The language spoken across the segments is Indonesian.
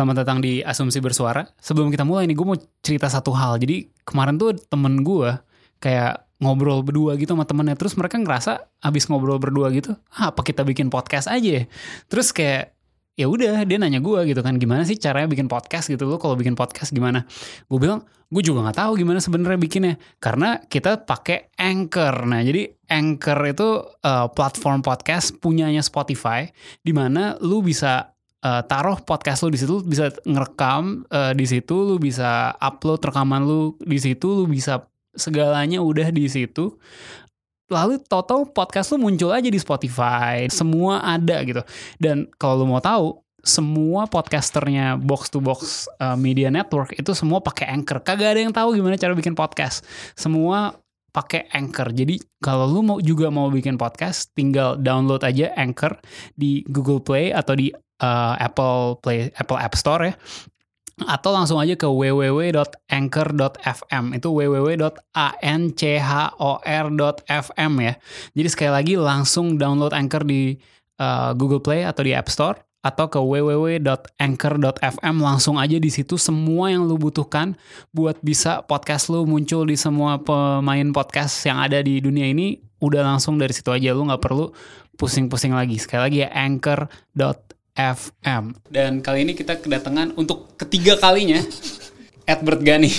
Selamat datang di Asumsi Bersuara. Sebelum kita mulai nih, gue mau cerita satu hal. Jadi kemarin tuh temen gue kayak ngobrol berdua gitu sama temennya. Terus mereka ngerasa abis ngobrol berdua gitu, ah, apa kita bikin podcast aja ya? Terus kayak ya udah dia nanya gue gitu kan gimana sih caranya bikin podcast gitu lo kalau bikin podcast gimana gue bilang gue juga nggak tahu gimana sebenarnya bikinnya karena kita pakai anchor nah jadi anchor itu uh, platform podcast punyanya Spotify di mana lu bisa uh, taruh podcast lu di situ bisa ngerekam uh, di situ lu bisa upload rekaman lu di situ lu bisa segalanya udah di situ. Lalu total podcast lu muncul aja di Spotify semua ada gitu. Dan kalau lu mau tahu semua podcasternya box to box uh, media network itu semua pakai anchor. Kagak ada yang tahu gimana cara bikin podcast. Semua pakai Anchor. Jadi kalau lu mau juga mau bikin podcast, tinggal download aja Anchor di Google Play atau di uh, Apple Play Apple App Store ya. Atau langsung aja ke www.anchor.fm. Itu www.anchor.fm ya. Jadi sekali lagi langsung download Anchor di uh, Google Play atau di App Store atau ke www.anchor.fm langsung aja di situ semua yang lu butuhkan buat bisa podcast lu muncul di semua pemain podcast yang ada di dunia ini udah langsung dari situ aja lu nggak perlu pusing-pusing lagi sekali lagi ya anchor.fm dan kali ini kita kedatangan untuk ketiga kalinya Edward Gani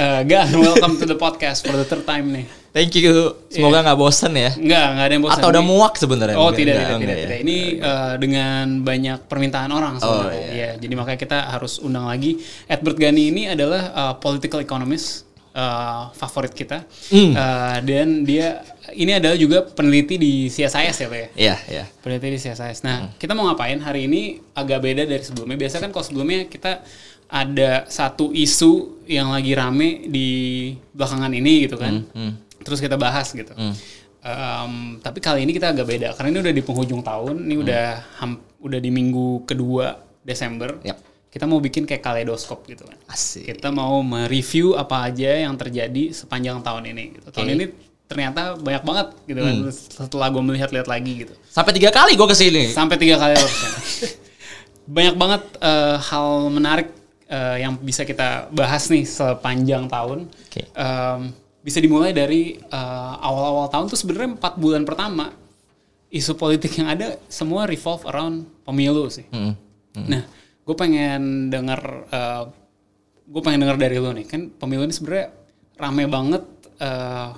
uh, Gan welcome to the podcast for the third time nih Thank you. Semoga nggak yeah. bosen ya. Nggak, nggak ada yang bosan. Atau udah muak sebenarnya. Oh, tidak, tidak, tidak, tidak. Ini uh, dengan banyak permintaan orang sebenarnya. Oh, iya. ya, jadi makanya kita harus undang lagi. Edward Gani ini adalah uh, political economist uh, favorit kita. Mm. Uh, dan dia ini adalah juga peneliti di CSIS ya, Pak ya? Iya, iya. Peneliti di CSIS. Nah, mm. kita mau ngapain hari ini agak beda dari sebelumnya. Biasa kan kalau sebelumnya kita ada satu isu yang lagi rame di belakangan ini gitu kan. Mm. Mm terus kita bahas gitu. Hmm. Um, tapi kali ini kita agak beda karena ini udah di penghujung tahun, ini hmm. udah ham, udah di minggu kedua Desember. Yep. Kita mau bikin kayak kaleidoskop gitu kan. Asik. Kita mau mereview apa aja yang terjadi sepanjang tahun ini. Gitu. Tahun ini ternyata banyak banget gitu kan. hmm. kan setelah gue melihat-lihat lagi gitu. Sampai tiga kali gue ke sini. Sampai tiga kali banyak banget uh, hal menarik uh, yang bisa kita bahas nih sepanjang tahun. Okay. Um, bisa dimulai dari uh, awal-awal tahun tuh sebenarnya empat bulan pertama isu politik yang ada semua revolve around pemilu sih. Hmm. Hmm. Nah, gue pengen dengar, uh, gue pengen dengar dari lo nih kan pemilu ini sebenarnya rame banget uh,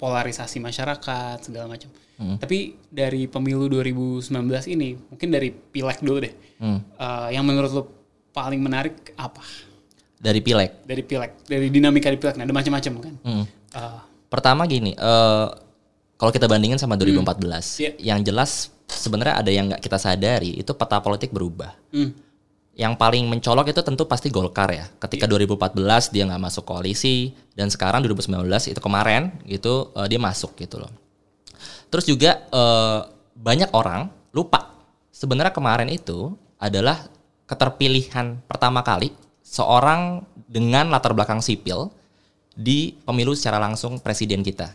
polarisasi masyarakat segala macam. Hmm. Tapi dari pemilu 2019 ini, mungkin dari pileg dulu deh. Hmm. Uh, yang menurut lo paling menarik apa? Dari pileg. Dari pileg, dari dinamika di pileg. Nah, ada macam-macam kan. Hmm. Uh. Pertama gini, uh, kalau kita bandingin sama 2014, hmm. yeah. yang jelas sebenarnya ada yang nggak kita sadari itu peta politik berubah. Hmm. Yang paling mencolok itu tentu pasti Golkar ya. Ketika yeah. 2014 dia nggak masuk koalisi dan sekarang 2019 itu kemarin gitu uh, dia masuk gitu loh. Terus juga uh, banyak orang lupa sebenarnya kemarin itu adalah keterpilihan pertama kali seorang dengan latar belakang sipil di pemilu secara langsung presiden kita.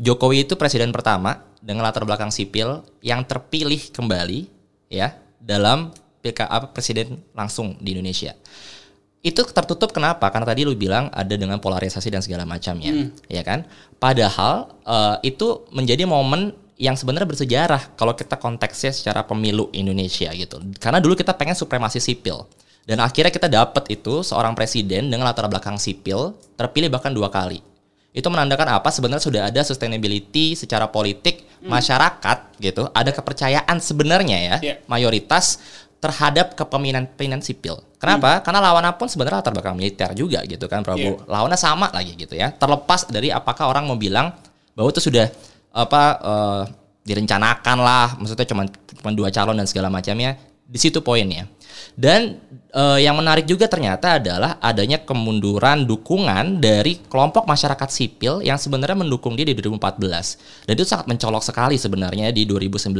Jokowi itu presiden pertama dengan latar belakang sipil yang terpilih kembali ya dalam PKA presiden langsung di Indonesia. Itu tertutup kenapa? Karena tadi lu bilang ada dengan polarisasi dan segala macamnya, hmm. ya kan? Padahal uh, itu menjadi momen yang sebenarnya bersejarah kalau kita konteksnya secara pemilu Indonesia gitu. Karena dulu kita pengen supremasi sipil. Dan akhirnya kita dapat itu seorang presiden dengan latar belakang sipil terpilih bahkan dua kali. Itu menandakan apa? Sebenarnya sudah ada sustainability secara politik hmm. masyarakat gitu, ada kepercayaan sebenarnya ya yeah. mayoritas terhadap kepemimpinan sipil. Kenapa? Hmm. Karena lawannya pun sebenarnya latar belakang militer juga gitu kan, Prabu. Yeah. Lawannya sama lagi gitu ya. Terlepas dari apakah orang mau bilang bahwa itu sudah apa uh, direncanakan lah, maksudnya cuma cuma dua calon dan segala macamnya. Di situ poinnya. Dan uh, yang menarik juga ternyata adalah adanya kemunduran dukungan dari kelompok masyarakat sipil yang sebenarnya mendukung dia di 2014. Dan itu sangat mencolok sekali sebenarnya di 2019.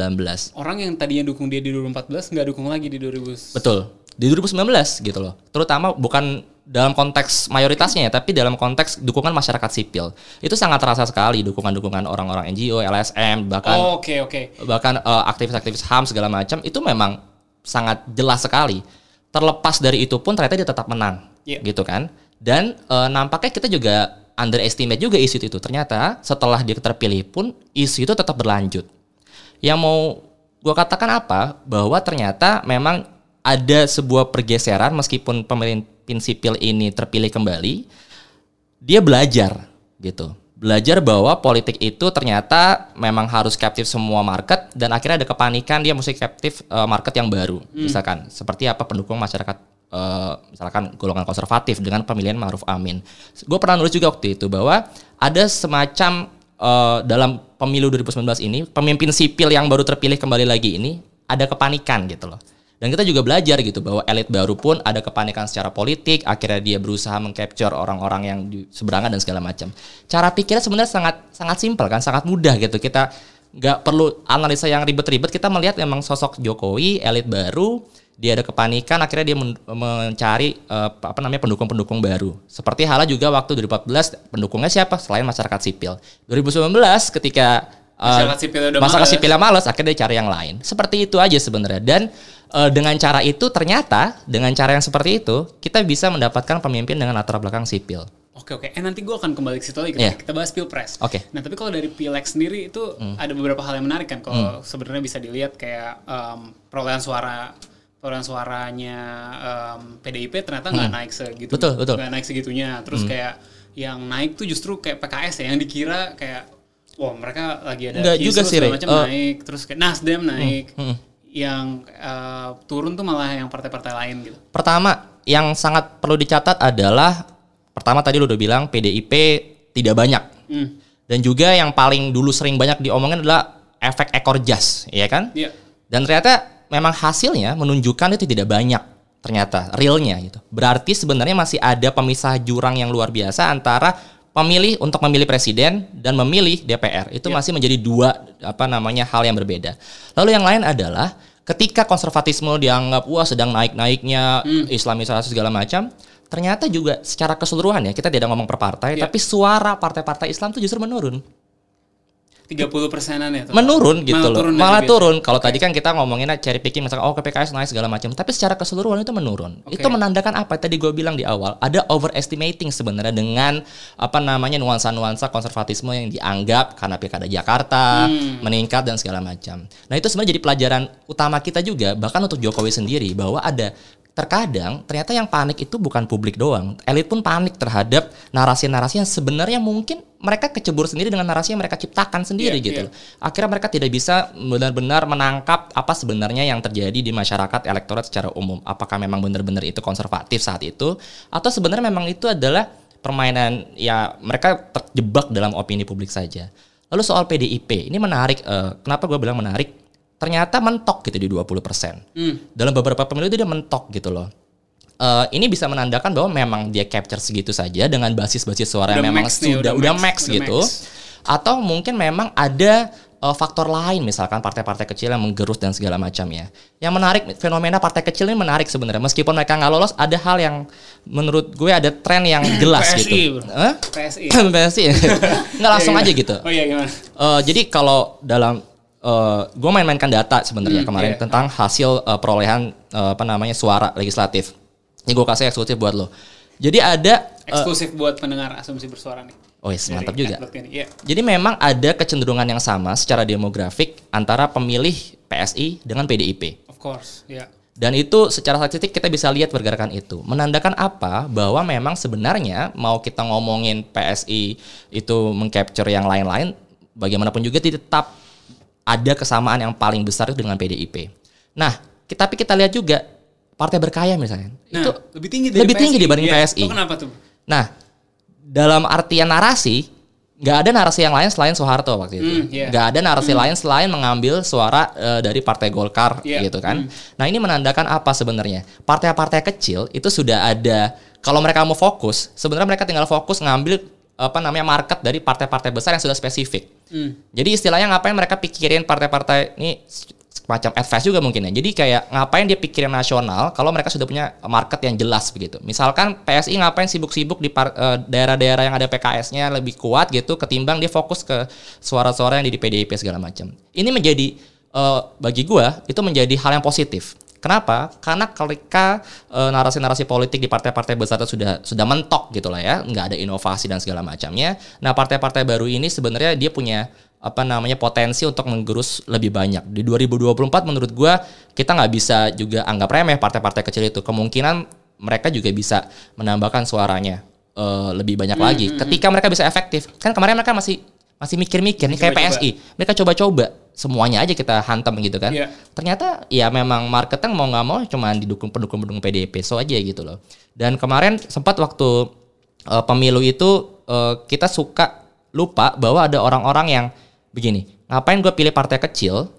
Orang yang tadinya dukung dia di 2014 nggak dukung lagi di 2000. Betul. Di 2019 gitu loh. Terutama bukan dalam konteks mayoritasnya ya, tapi dalam konteks dukungan masyarakat sipil. Itu sangat terasa sekali dukungan-dukungan orang-orang NGO, LSM, bahkan Oh, oke oke. bahkan uh, aktivis-aktivis HAM segala macam itu memang sangat jelas sekali. Terlepas dari itu pun ternyata dia tetap menang, Iya. gitu kan? Dan uh, nampaknya kita juga underestimate juga isu itu. Ternyata setelah dia terpilih pun isu itu tetap berlanjut. Yang mau gua katakan apa? Bahwa ternyata memang ada sebuah pergeseran meskipun pemimpin sipil ini terpilih kembali, dia belajar gitu. Belajar bahwa politik itu ternyata memang harus captive semua market dan akhirnya ada kepanikan dia mesti captive uh, market yang baru. Misalkan seperti apa pendukung masyarakat uh, misalkan golongan konservatif dengan pemilihan Ma'ruf Amin. Gue pernah nulis juga waktu itu bahwa ada semacam uh, dalam pemilu 2019 ini pemimpin sipil yang baru terpilih kembali lagi ini ada kepanikan gitu loh. Dan kita juga belajar gitu bahwa elit baru pun ada kepanikan secara politik, akhirnya dia berusaha mengcapture orang-orang yang di seberangan dan segala macam. Cara pikirnya sebenarnya sangat sangat simpel kan, sangat mudah gitu. Kita nggak perlu analisa yang ribet-ribet. Kita melihat memang sosok Jokowi, elit baru, dia ada kepanikan, akhirnya dia men- mencari eh, apa namanya pendukung-pendukung baru. Seperti halnya juga waktu 2014 pendukungnya siapa selain masyarakat sipil. 2019 ketika Masyarakat udah masyarakat males. sipilnya males, akhirnya dia cari yang lain. Seperti itu aja sebenarnya. Dan eh, dengan cara itu ternyata dengan cara yang seperti itu kita bisa mendapatkan pemimpin dengan latar belakang sipil. Oke oke. Eh nanti gue akan kembali ke situ lagi. Iya. Kita bahas pilpres. Oke. Nah tapi kalau dari pileg sendiri itu ada beberapa hal yang menarik kan. Kalau sebenarnya bisa dilihat kayak em, perolehan suara perolehan suaranya em, PDIP ternyata nggak naik segitu. Betul, betul. Nggak naik segitunya. Terus kayak yang naik tuh justru kayak PKS ya yang dikira kayak wah mereka lagi ada Nggak juga sih, macam Eh, naik. Terus kayak Nasdem naik. hmm. Yang eh, turun tuh malah yang partai-partai lain gitu. Pertama yang sangat perlu dicatat adalah pertama tadi lu udah bilang PDIP tidak banyak. Hmm. Dan juga yang paling dulu sering banyak diomongin adalah efek ekor jas, ya kan? Iya. Dan ternyata memang hasilnya menunjukkan itu tidak banyak ternyata realnya gitu. Berarti sebenarnya masih ada pemisah jurang yang luar biasa antara pemilih untuk memilih presiden dan memilih DPR. Itu masih menjadi dua apa namanya hal yang berbeda. Lalu yang lain adalah ketika konservatisme dianggap wah sedang naik-naiknya islamisasi segala macam, ternyata juga secara keseluruhan ya kita tidak ngomong per partai, Iya. tapi suara partai-partai Islam itu justru menurun 30 persenan ya. menurun gitu Malah loh. turun Malah turun. Kalau tadi kan kita ngomonginnya cherry picking misalkan oh ke PKS naik segala macam, tapi secara keseluruhan itu menurun. Oke. Itu menandakan apa? Tadi gue bilang di awal, ada overestimating sebenarnya dengan apa namanya nuansa-nuansa konservatisme yang dianggap karena pilkada Jakarta Hmm. meningkat dan segala macam. Nah, itu sebenarnya jadi pelajaran utama kita juga bahkan untuk Jokowi sendiri bahwa ada terkadang ternyata yang panik itu bukan publik doang. Elit pun panik terhadap narasi-narasi yang sebenarnya mungkin mereka kecebur sendiri dengan narasi yang mereka ciptakan sendiri Iya, gitu loh. Akhirnya mereka tidak bisa benar-benar menangkap apa sebenarnya yang terjadi di masyarakat elektorat secara umum. Apakah memang benar-benar itu konservatif saat itu atau sebenarnya memang itu adalah permainan ya mereka terjebak dalam opini publik saja. Lalu soal PDIP, ini menarik. eh, kenapa gue bilang menarik? Ternyata mentok gitu di 20%. Hmm. Dalam beberapa pemilu itu dia mentok gitu loh. Eh, ini bisa menandakan bahwa memang dia capture segitu saja dengan basis-basis suara Udah yang memang max nih, sudah udah udah max, max, udah gitu. max. Atau mungkin memang ada eh, faktor lain misalkan partai-partai kecil yang menggerus dan segala macamnya. Yang menarik fenomena partai kecil ini menarik sebenarnya. Meskipun mereka nggak lolos, ada hal yang menurut gue ada tren yang jelas PSI, gitu. bro. Hah? PSI. PSI. Nggak langsung Iya, aja iya. gitu. Oh iya gimana? Eh, jadi kalau dalam eh gue main-mainkan data sebenarnya Hmm, kemarin iya. tentang hasil eh, perolehan eh, apa namanya suara legislatif. Ini gue kasih eksklusif buat lo. Jadi ada Eksklusif buat pendengar asumsi bersuara nih. oh yes, Dari mantap juga. Iya. Jadi memang ada kecenderungan yang sama secara demografik antara pemilih PSI dengan PDIP. Of course, ya. Dan itu secara statistik kita bisa lihat pergerakan itu. Menandakan apa? Bahwa memang sebenarnya mau kita ngomongin PSI itu mengcapture yang lain-lain, bagaimanapun juga tetap ada kesamaan yang paling besar itu dengan PDIP. Nah, kita- tapi kita lihat juga partai berkaya misalnya. Nah, itu lebih tinggi dari lebih tinggi PSI. dibanding Iya, PSI. Itu kenapa tuh? Nah, dalam artian narasi, nggak ada narasi yang lain selain Soeharto waktu itu. Hmm, yeah. Nggak ada narasi lain selain mengambil suara eh, dari Partai Golkar Yeah. gitu kan. Nah ini menandakan apa sebenarnya? Partai-partai kecil itu sudah ada. Kalau mereka mau fokus, sebenarnya mereka tinggal fokus ngambil apa namanya market dari partai-partai besar yang sudah spesifik. Hmm. Jadi istilahnya ngapain mereka pikirin partai-partai ini semacam advice juga mungkin ya. Jadi kayak ngapain dia pikirin nasional kalau mereka sudah punya market yang jelas begitu. Misalkan PSI ngapain sibuk-sibuk di eh, daerah-daerah yang ada PKS-nya lebih kuat gitu ketimbang dia fokus ke suara-suara yang di PDIP segala macam. Ini menjadi eh, bagi gua itu menjadi hal yang positif. Kenapa? Karena ketika eh, narasi-narasi politik di partai-partai besar itu sudah sudah mentok gitu lah ya, nggak ada inovasi dan segala macamnya. Nah partai-partai baru ini sebenarnya dia punya apa namanya potensi untuk menggerus lebih banyak. Di 2024 menurut gua kita nggak bisa juga anggap remeh partai-partai kecil itu. Kemungkinan mereka juga bisa menambahkan suaranya eh, lebih banyak lagi. Ketika mereka bisa efektif, kan kemarin mereka masih masih mikir-mikir nih kayak. PSI, mereka coba-coba semuanya aja kita hantam gitu kan. Iya. Ternyata ya memang marketing mau nggak mau cuman didukung pendukung-pendukung PDIP so aja gitu loh. Dan kemarin sempat waktu eh, pemilu itu eh, kita suka lupa bahwa ada orang-orang yang begini, ngapain gue pilih partai kecil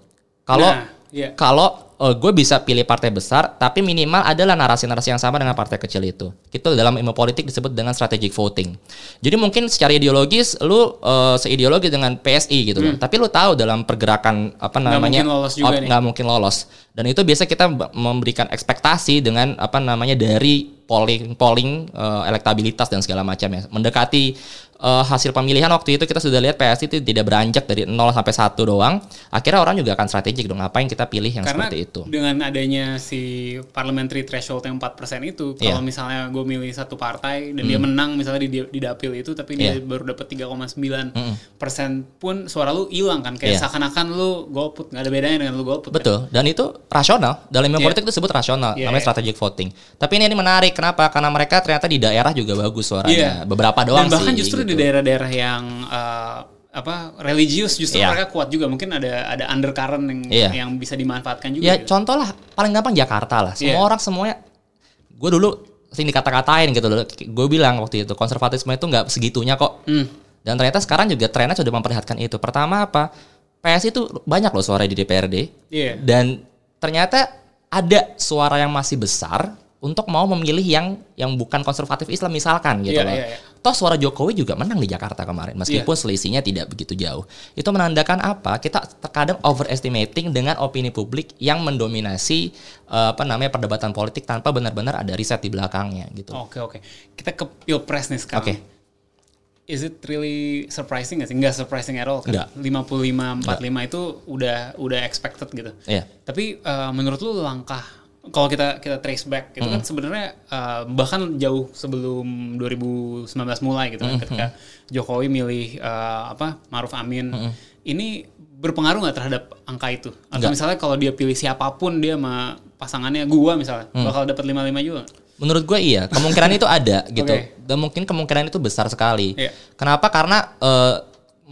kalau Nah, iya. kalau gue bisa pilih partai besar, tapi minimal adalah narasi-narasi yang sama dengan partai kecil itu. Itu dalam ilmu politik disebut dengan strategic voting. Jadi mungkin secara ideologis lu eh, seideologi dengan PSI gitu loh. Tapi lu tahu dalam pergerakan apa Hmm. Nggak namanya mungkin lolos juga op- nih. nggak mungkin lolos. Dan itu biasa kita memberikan ekspektasi dengan apa namanya dari polling polling eh, elektabilitas dan segala macamnya. Mendekati eh, hasil pemilihan waktu itu kita sudah lihat PSI itu tidak beranjak dari 0 sampai 1 doang. Akhirnya orang juga akan strategik dong ngapain kita pilih yang Karena seperti itu. dengan adanya si parliamentary threshold yang 4% itu, Iya. kalau misalnya gue milih satu partai dan dia menang misalnya di, di dapil itu, tapi dia Iya. baru dapat 3,9 persen pun suara lu hilang kan, kayak Iya. seakan-akan lu golput, nggak ada bedanya dengan lu golput. kan? Betul, dan itu rasional. Dalam ilmu Iya. politik itu disebut rasional, Iya, namanya iya. strategic voting. Tapi ini, ini menarik, kenapa? Karena mereka ternyata di daerah juga bagus suaranya. Iya. Beberapa doang Dan bahkan sih. justru di daerah-daerah yang eh, apa religius justru Iya. mereka kuat juga. Mungkin ada ada undercurrent yang Iya. yang bisa dimanfaatkan juga. Ya gitu. contoh lah, paling gampang Jakarta lah. Semua Iya. orang semuanya, gue dulu sering dikata-katain gitu loh. Gue bilang waktu itu konservatisme itu nggak segitunya kok. Hmm. Dan ternyata sekarang juga trennya sudah memperlihatkan itu. Pertama apa? PS itu banyak loh suara di DPRD. Iya. Dan ternyata ada suara yang masih besar untuk mau memilih yang yang bukan konservatif Islam misalkan gitu Iya, loh. iya, iya. Toh suara Jokowi juga menang di Jakarta kemarin meskipun selisihnya tidak begitu jauh. Itu menandakan apa? Kita terkadang overestimating dengan opini publik yang mendominasi eh, apa namanya perdebatan politik tanpa benar-benar ada riset di belakangnya gitu. Oke oke. Kita ke pilpres nih sekarang. Oke. Is it really surprising gak sih? Enggak surprising at all kan? Nggak. 55 45 itu udah udah expected gitu. Iya. Tapi eh, menurut lu langkah kalau kita kita trace back itu kan sebenarnya eh, bahkan jauh sebelum 2019 mulai gitu kan ketika Jokowi milih eh, apa Maruf Amin ini berpengaruh nggak terhadap angka itu atau Nggak. misalnya kalau dia pilih siapa pun dia sama pasangannya gua misalnya bakal dapat 55 juga Menurut gue iya, kemungkinan itu ada gitu. Oke. Dan mungkin kemungkinan itu besar sekali. Iya. Kenapa? Karena eh,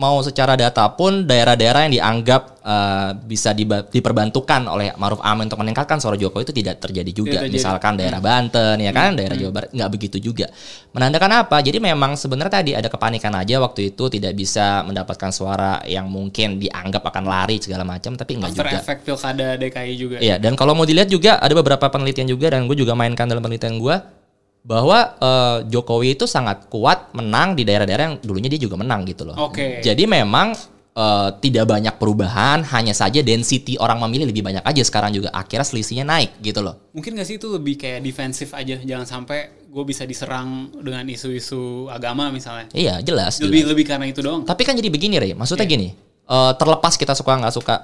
mau secara data pun daerah-daerah yang dianggap eh, bisa diperbantukan oleh Maruf Amin untuk meningkatkan suara Jokowi itu tidak terjadi juga. Tidak terjadi. Misalkan daerah Banten ya kan, daerah Jawa Barat nggak begitu juga. Menandakan apa? Jadi memang sebenarnya tadi ada kepanikan aja waktu itu tidak bisa mendapatkan suara yang mungkin dianggap akan lari segala macam, tapi nggak juga. effect pilkada DKI juga Iya, dan kalau mau dilihat juga ada beberapa penelitian juga dan gue juga mainkan dalam penelitian gue bahwa eh, Jokowi itu sangat kuat menang di daerah-daerah yang dulunya dia juga menang gitu loh. Oke. Jadi memang eh, tidak banyak perubahan, hanya saja density orang memilih lebih banyak aja sekarang juga akhirnya selisihnya naik gitu loh. Mungkin gak sih itu lebih kayak defensif aja, jangan sampai gue bisa diserang dengan isu-isu agama misalnya. Iya, jelas. Lebih jelas. lebih karena itu doang. Tapi kan jadi begini, Rey. Maksudnya Iya. gini, eh, terlepas kita suka nggak suka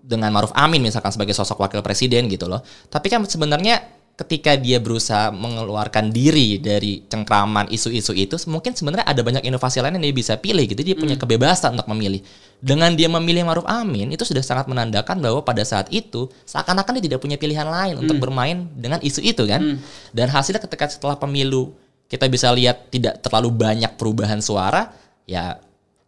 dengan Maruf Amin misalkan sebagai sosok wakil presiden gitu loh. Tapi kan sebenarnya ketika dia berusaha mengeluarkan diri dari cengkraman isu-isu itu, mungkin sebenarnya ada banyak inovasi lain yang dia bisa pilih gitu. Dia punya kebebasan untuk memilih. Dengan dia memilih Maruf Amin, itu sudah sangat menandakan bahwa pada saat itu seakan-akan dia tidak punya pilihan lain untuk bermain dengan isu itu kan. Dan hasilnya ketika setelah pemilu kita bisa lihat tidak terlalu banyak perubahan suara, ya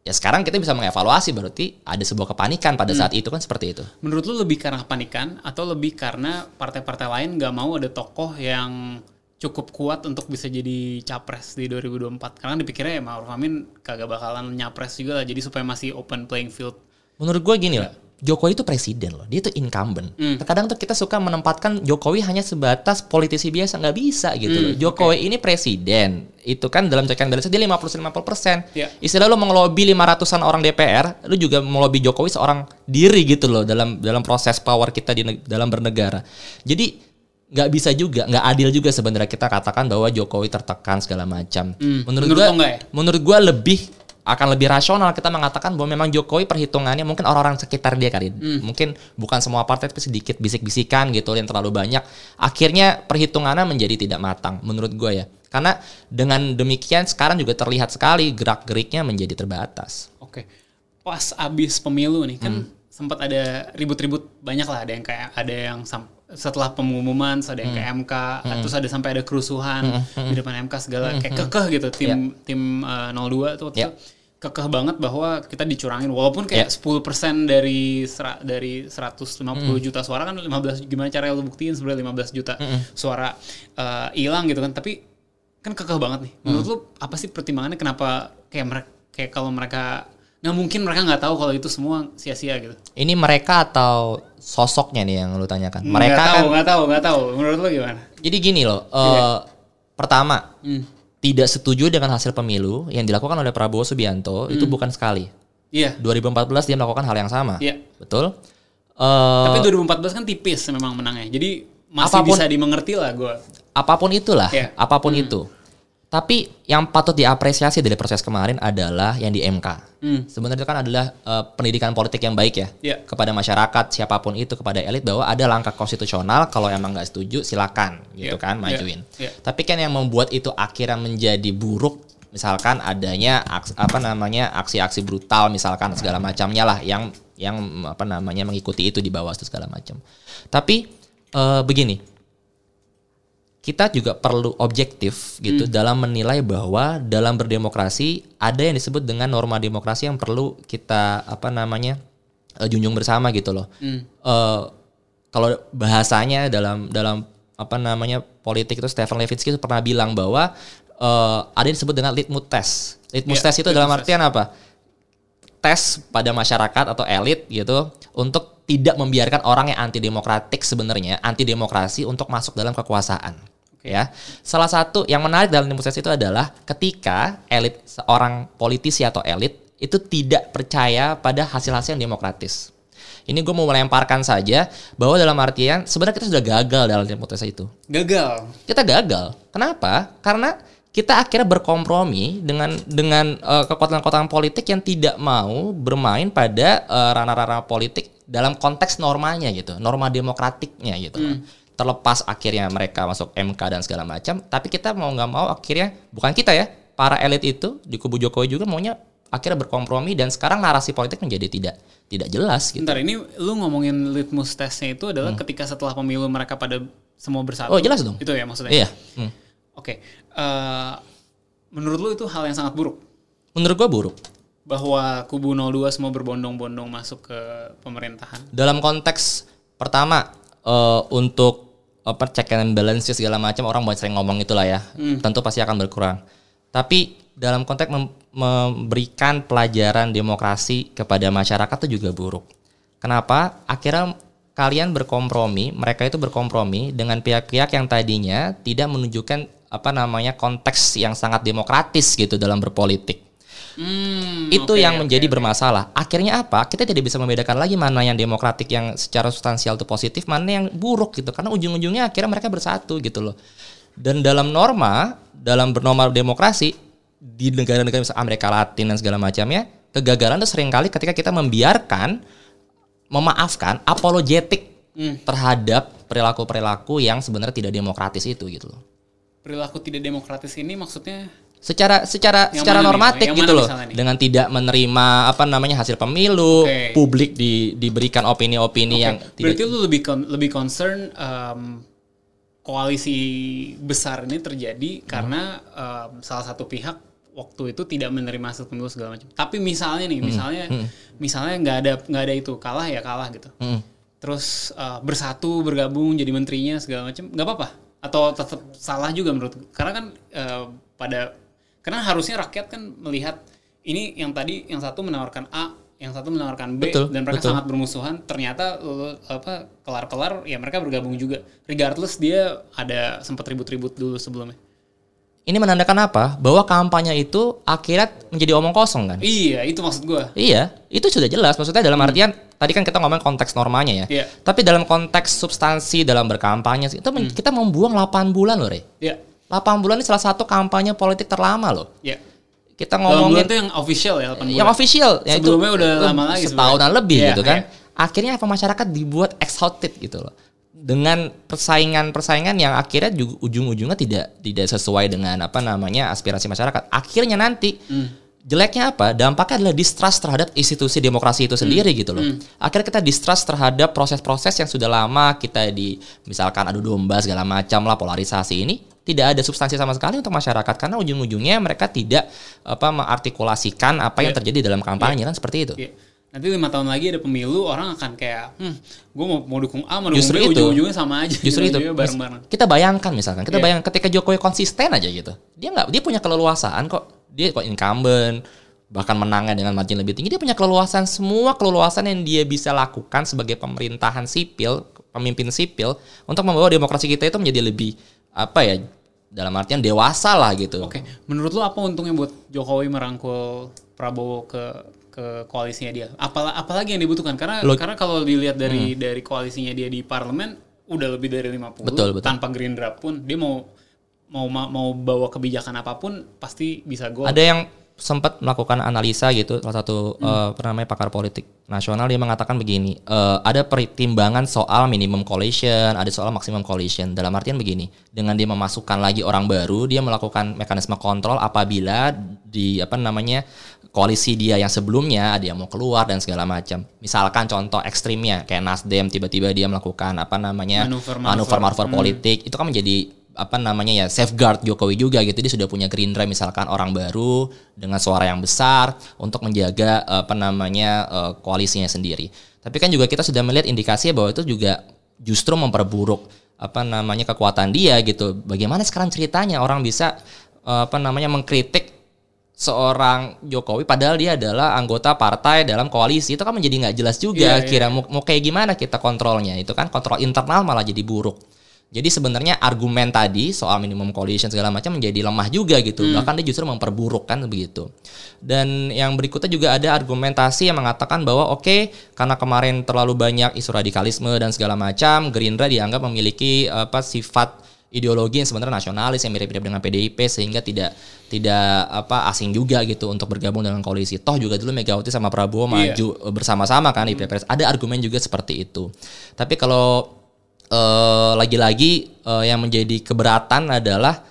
ya sekarang kita bisa mengevaluasi berarti ada sebuah kepanikan pada saat itu kan seperti itu. Menurut lu lebih karena kepanikan atau lebih karena partai-partai lain nggak mau ada tokoh yang cukup kuat untuk bisa jadi capres di 2024 karena dipikirnya ya Ma'ruf Amin kagak bakalan nyapres juga lah jadi supaya masih open playing field. Menurut gue gini lah, Jokowi itu presiden loh, dia itu incumbent. Terkadang tuh kita suka menempatkan Jokowi hanya sebatas politisi biasa, nggak bisa gitu loh. Jokowi ini presiden, itu kan dalam check and balance dia 50-50 persen. Iya. Istilah lo mengelobi 500an orang DPR, lu juga melobi Jokowi seorang diri gitu loh dalam dalam proses power kita di dalam bernegara. Jadi nggak bisa juga, nggak adil juga sebenarnya kita katakan bahwa Jokowi tertekan segala macam. Menurut, Menurut gua, lo ya? menurut gua lebih akan lebih rasional kita mengatakan bahwa memang Jokowi perhitungannya mungkin orang-orang sekitar dia kali. Mungkin bukan semua partai tapi sedikit bisik-bisikan gitu yang terlalu banyak. Akhirnya perhitungannya menjadi tidak matang menurut gue ya. Karena dengan demikian sekarang juga terlihat sekali gerak-geriknya menjadi terbatas. Oke. Pas abis pemilu nih kan Hmm. sempat ada ribut-ribut banyak lah ada yang kayak ada yang sam- setelah pengumuman ada yang ke Hmm. MK terus ada sampai ada kerusuhan di depan MK segala kayak kekeh gitu tim tim eh, 02 tuh waktu itu kekeh banget bahwa kita dicurangin walaupun kayak Ya. 10% dari sera- dari 150 Hmm. juta suara kan 15 gimana cara lu buktiin sebenarnya 15 juta Hmm. suara eh, hilang gitu kan tapi kan kekeh banget nih menurut Hmm. lu apa sih pertimbangannya kenapa kayak mereka kayak kalau mereka nggak mungkin mereka nggak tahu kalau itu semua sia-sia gitu Ini mereka atau sosoknya nih yang lu tanyakan. Mereka nggak kan tahu nggak tahu nggak tahu menurut lu gimana jadi gini loh. eh, Pertama, Hmm. tidak setuju dengan hasil pemilu yang dilakukan oleh Prabowo Subianto itu bukan sekali. iya 2014 dia melakukan hal yang sama. Iya. Betul? Eh, tapi 2014 kan tipis memang menangnya jadi masih Apapun- bisa dimengerti lah gue apa pun itulah, Iya. apa pun itu. Tapi yang patut diapresiasi dari proses kemarin adalah yang di MK. Hmm. Sebenarnya kan adalah eh, pendidikan politik yang baik ya Iya. kepada masyarakat siapa pun itu kepada elit bahwa ada langkah konstitusional kalau emang nggak setuju silakan gitu Iya. kan Iya. majuin. Iya. Tapi kan yang membuat itu akhirnya menjadi buruk misalkan adanya aks- apa namanya aksi-aksi brutal misalkan segala macamnya lah yang yang apa namanya mengikuti itu di bawah itu segala macam. Tapi eh, begini, kita juga perlu objektif gitu dalam menilai bahwa dalam berdemokrasi ada yang disebut dengan norma demokrasi yang perlu kita apa namanya eh, junjung bersama gitu loh. Eh, kalau bahasanya dalam dalam apa namanya politik itu Stephen Levitsky itu pernah bilang bahwa eh, ada yang disebut dengan litmus test. Litmus Iya, test itu litmus dalam test. artian apa? tes pada masyarakat atau elit gitu untuk tidak membiarkan orang yang anti demokratik sebenarnya anti demokrasi untuk masuk dalam kekuasaan ya salah satu yang menarik dalam demokrasi itu adalah ketika elit seorang politisi atau elit itu tidak percaya pada hasil-hasil yang demokratis ini gue mau melemparkan saja bahwa dalam artian sebenarnya kita sudah gagal dalam demokrasi itu gagal kita gagal. Kenapa? Karena kita akhirnya berkompromi dengan dengan eh, kekuatan-kekuatan politik yang tidak mau bermain pada eh, ranah-ranah politik dalam konteks normanya gitu, norma demokratiknya gitu. loh. Terlepas akhirnya mereka masuk MK dan segala macam, tapi kita mau nggak mau akhirnya bukan kita ya, para elit itu di kubu Jokowi juga maunya akhirnya berkompromi dan sekarang narasi politik menjadi tidak tidak jelas gitu. Bentar ini lu ngomongin litmus testnya itu adalah ketika setelah pemilu mereka pada semua bersatu Hmm. Oh, jelas dong. itu ya maksudnya Iya. Hmm. oke Eh, menurut lu itu hal yang sangat buruk Menurut gua buruk. bahwa kubu 02 semua berbondong-bondong masuk ke pemerintahan dalam konteks pertama eh, untuk apa check and balance segala macam orang banyak sering ngomong itulah ya. Tentu pasti akan berkurang. Tapi dalam konteks mem- memberikan pelajaran demokrasi kepada masyarakat itu juga buruk. Kenapa? Akhirnya kalian berkompromi mereka itu berkompromi dengan pihak-pihak yang tadinya tidak menunjukkan apa namanya konteks yang sangat demokratis gitu dalam berpolitik Hmm, itu oke, yang menjadi oke. bermasalah. Akhirnya apa? Kita tidak bisa membedakan lagi mana yang demokratik yang secara substansial itu positif, mana yang buruk gitu. Karena ujung-ujungnya akhirnya mereka bersatu gitu loh. Dan dalam norma, dalam bernorma demokrasi di negara-negara misalnya Amerika Latin dan segala macamnya, kegagalan itu sering kali ketika kita membiarkan memaafkan apologetik Hmm. terhadap perilaku-perilaku yang sebenarnya tidak demokratis itu gitu loh. perilaku tidak demokratis ini maksudnya secara secara Yang secara nih? normatif gitu loh nih? dengan tidak menerima apa namanya hasil pemilu Oke. publik di, diberikan opini-opini yang berarti tidak lu lebih con- lebih concern um, koalisi besar ini terjadi karena um, salah satu pihak waktu itu tidak menerima hasil pemilu segala macam. Tapi misalnya nih, misalnya misalnya nggak ada nggak ada itu kalah ya kalah gitu. Hmm. Terus uh, bersatu bergabung jadi menterinya segala macam nggak apa-apa. atau tetap salah juga menurut karena kan eh, pada karena harusnya rakyat kan melihat ini yang tadi yang satu menawarkan A yang satu menawarkan B Betul, dan mereka betul. sangat bermusuhan ternyata apa kelar-kelar ya mereka bergabung juga regardless dia ada sempat ribut-ribut dulu sebelumnya Ini menandakan apa? Bahwa kampanye itu akhirnya menjadi omong kosong kan? iya itu maksud gua Iya, itu sudah jelas. Maksudnya dalam artian tadi kan kita ngomong konteks normanya ya. Iya. Tapi dalam konteks substansi dalam berkampanye itu men- kita membuang 8 bulan loh, Re. ya 8 bulan ini salah satu kampanye politik terlama loh. ya Kita bulan ngomongin itu yang official ya 8 yang bulan. official ya itu Sebelumnya udah lama lagi setahunan lebih Iya, gitu kan. iya. Akhirnya apa masyarakat dibuat exhausted gitu loh. Dengan persaingan-persaingan yang akhirnya juga ujung-ujungnya tidak tidak sesuai dengan apa namanya aspirasi masyarakat. Akhirnya nanti Hmm. jeleknya apa? Dampaknya adalah distrust terhadap institusi demokrasi itu sendiri Hmm. gitu loh. Akhirnya kita distrust terhadap proses-proses yang sudah lama kita di misalkan adu domba segala macam lah polarisasi ini tidak ada substansi sama sekali untuk masyarakat karena ujung-ujungnya mereka tidak apa mengartikulasikan apa yang Iya. terjadi dalam kampanye kan seperti itu. Iya. Nanti lima tahun lagi ada pemilu orang akan kayak, hmm, gue mau mau dukung A, mau dukung Justru B, itu. ujung-ujungnya sama aja. Justru itu Ujung-ujungnya bareng-bareng. kita bayangkan misalkan kita Iya. bayangkan ketika Jokowi konsisten aja gitu dia nggak dia punya keleluasaan kok dia kok incumbent bahkan menangnya dengan margin lebih tinggi dia punya keleluasan semua keleluasan yang dia bisa lakukan sebagai pemerintahan sipil pemimpin sipil untuk membawa demokrasi kita itu menjadi lebih apa ya dalam artian dewasa lah gitu Oke, menurut lo apa untungnya buat Jokowi merangkul Prabowo ke ke koalisinya dia? Apal apalagi yang dibutuhkan? Karena Lo- karena kalau dilihat dari dari koalisinya dia di parlemen udah lebih dari 50 Betul, betul. tanpa Gerindra pun dia mau mau ma- mau bawa kebijakan apa pun pasti bisa go. ada yang sempat melakukan analisa gitu salah satu Hmm. apa namanya pakar politik nasional dia mengatakan begini eh, ada pertimbangan soal minimum coalition ada soal maximum coalition dalam artian begini dengan dia memasukkan lagi orang baru dia melakukan mekanisme kontrol apabila di apa namanya koalisi dia yang sebelumnya ada yang mau keluar dan segala macam misalkan contoh ekstrimnya kayak Nasdem tiba-tiba dia melakukan apa namanya Manuver-manuver. manuver-manuver politik itu kan menjadi apa namanya ya safeguard Jokowi juga gitu. Dia sudah punya Gerindra misalkan orang baru dengan suara yang besar untuk menjaga apa namanya eh, koalisinya sendiri. Tapi kan juga kita sudah melihat indikasi bahwa itu juga justru memperburuk apa namanya kekuatan dia gitu. Bagaimana sekarang ceritanya orang bisa eh, apa namanya mengkritik seorang Jokowi padahal dia adalah anggota partai dalam koalisi? Itu kan menjadi nggak jelas juga Iya, iya. kira mau, mau kayak gimana kita kontrolnya. Itu kan kontrol internal malah jadi buruk jadi sebenarnya argumen tadi soal minimum coalition segala macam menjadi lemah juga gitu bahkan dia justru memperburuk kan begitu dan yang berikutnya juga ada argumentasi yang mengatakan bahwa oke karena kemarin terlalu banyak isu radikalisme dan segala macam Gerindra dianggap memiliki apa sifat ideologi yang sebenarnya nasionalis yang mirip-mirip dengan PDIP sehingga tidak tidak apa asing juga gitu untuk bergabung dengan koalisi. Toh juga dulu Megawati sama Prabowo Iya. maju bersama-sama kan di Pilpres. Ada argumen juga seperti itu. Tapi kalau eh, lagi-lagi eh, yang menjadi keberatan adalah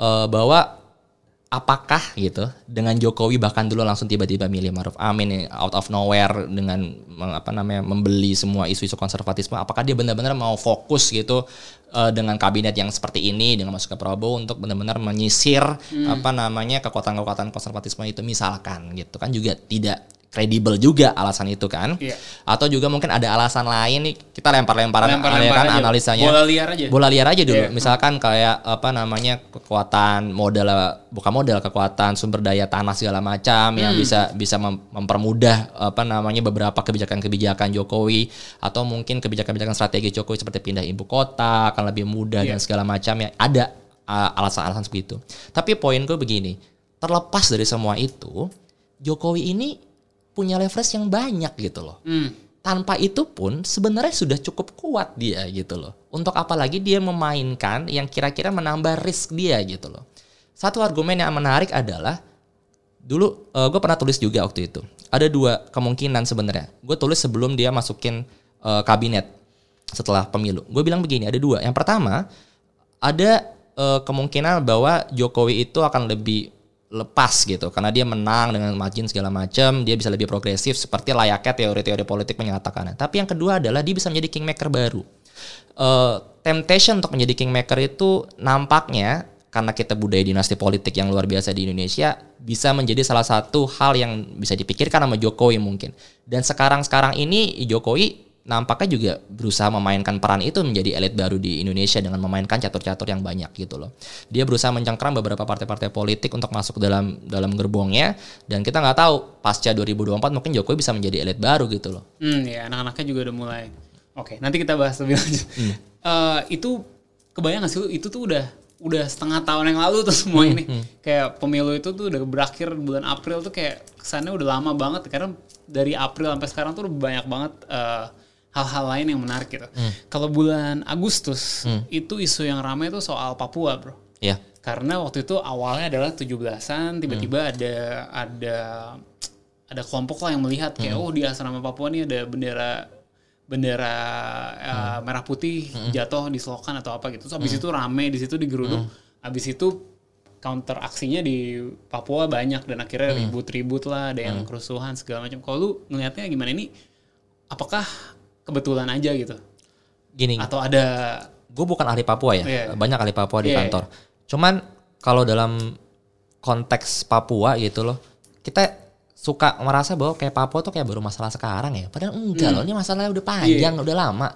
eh, bahwa apakah gitu dengan Jokowi bahkan dulu langsung tiba-tiba milih Maruf Amin out of nowhere dengan apa namanya membeli semua isu-isu konservatisme apakah dia benar-benar mau fokus gitu eh, dengan kabinet yang seperti ini dengan masuk ke Prabowo untuk benar-benar menyisir apa namanya kekuatan-kekuatan konservatisme itu misalkan gitu kan juga tidak kredibel juga alasan itu kan Iya. atau juga mungkin ada alasan lain nih kita lempar-lemparan Lempar-lempar ya kan aja. analisanya Bola liar aja. bola liar aja dulu Iya. misalkan kayak apa namanya kekuatan modal bukan modal kekuatan sumber daya tanah segala macam yang bisa bisa mem- mempermudah apa namanya beberapa kebijakan-kebijakan Jokowi atau mungkin kebijakan-kebijakan strategi Jokowi seperti pindah ibu kota akan lebih mudah dan Iya. segala macam ya ada uh, alasan-alasan seperti itu tapi poin gue begini terlepas dari semua itu Jokowi ini punya leverage yang banyak gitu loh Hmm. tanpa itu pun sebenarnya sudah cukup kuat dia gitu loh. Untuk apalagi dia memainkan yang kira-kira menambah risk dia gitu loh. Satu argumen yang menarik adalah dulu gue pernah tulis juga waktu itu. Ada dua kemungkinan sebenarnya. Gue tulis sebelum dia masukin eh, kabinet setelah pemilu. Gue bilang begini, ada dua. Yang pertama, ada eh, kemungkinan bahwa Jokowi itu akan lebih lepas gitu. Karena dia menang dengan margin segala macam dia bisa lebih progresif seperti layaknya teori-teori politik menyatakan tapi yang kedua adalah dia bisa menjadi kingmaker baru. Eh, temptation untuk menjadi kingmaker itu nampaknya karena kita budaya dinasti politik yang luar biasa di Indonesia bisa menjadi salah satu hal yang bisa dipikirkan sama Jokowi mungkin. Dan sekarang-sekarang ini Jokowi nampaknya juga berusaha memainkan peran itu menjadi elit baru di Indonesia dengan memainkan catur-catur yang banyak gitu loh. Dia berusaha mencengkram beberapa partai-partai politik untuk masuk dalam dalam gerbongnya dan kita nggak tahu pasca 2024 mungkin Jokowi bisa menjadi elit baru gitu loh. Hmm, ya anak-anaknya juga udah mulai. Oke, nanti kita bahas lebih lanjut. Hmm. Uh, itu kebayang gak sih itu tuh udah udah setengah tahun yang lalu tuh semua hmm, ini hmm. kayak pemilu itu tuh udah berakhir bulan April tuh kayak kesannya udah lama banget karena dari April sampai sekarang tuh banyak banget uh, hal-hal lain yang menarik gitu. Hmm. Kalau bulan Agustus hmm. itu isu yang ramai itu soal Papua, Bro. Iya. Yeah. Karena waktu itu awalnya adalah 17-an, tiba-tiba hmm. ada ada ada kelompok lah yang melihat kayak hmm. oh di asrama Papua nih ada bendera bendera uh, hmm. merah putih hmm. jatuh di selokan atau apa gitu. So, habis hmm. itu rame di situ digeruduk. Hmm. Habis itu counter aksinya di Papua banyak dan akhirnya hmm. ribut-ribut lah, ada yang hmm. kerusuhan segala macam. Kalau lu ngelihatnya gimana ini? Apakah kebetulan aja gitu. Gini. Atau ada gue bukan ahli Papua ya. Yeah. Banyak ahli Papua di yeah, kantor. Cuman kalau dalam konteks Papua gitu loh, kita suka merasa bahwa kayak Papua tuh kayak baru masalah sekarang ya. Padahal enggak hmm. loh, ini masalahnya udah panjang, yeah. udah lama.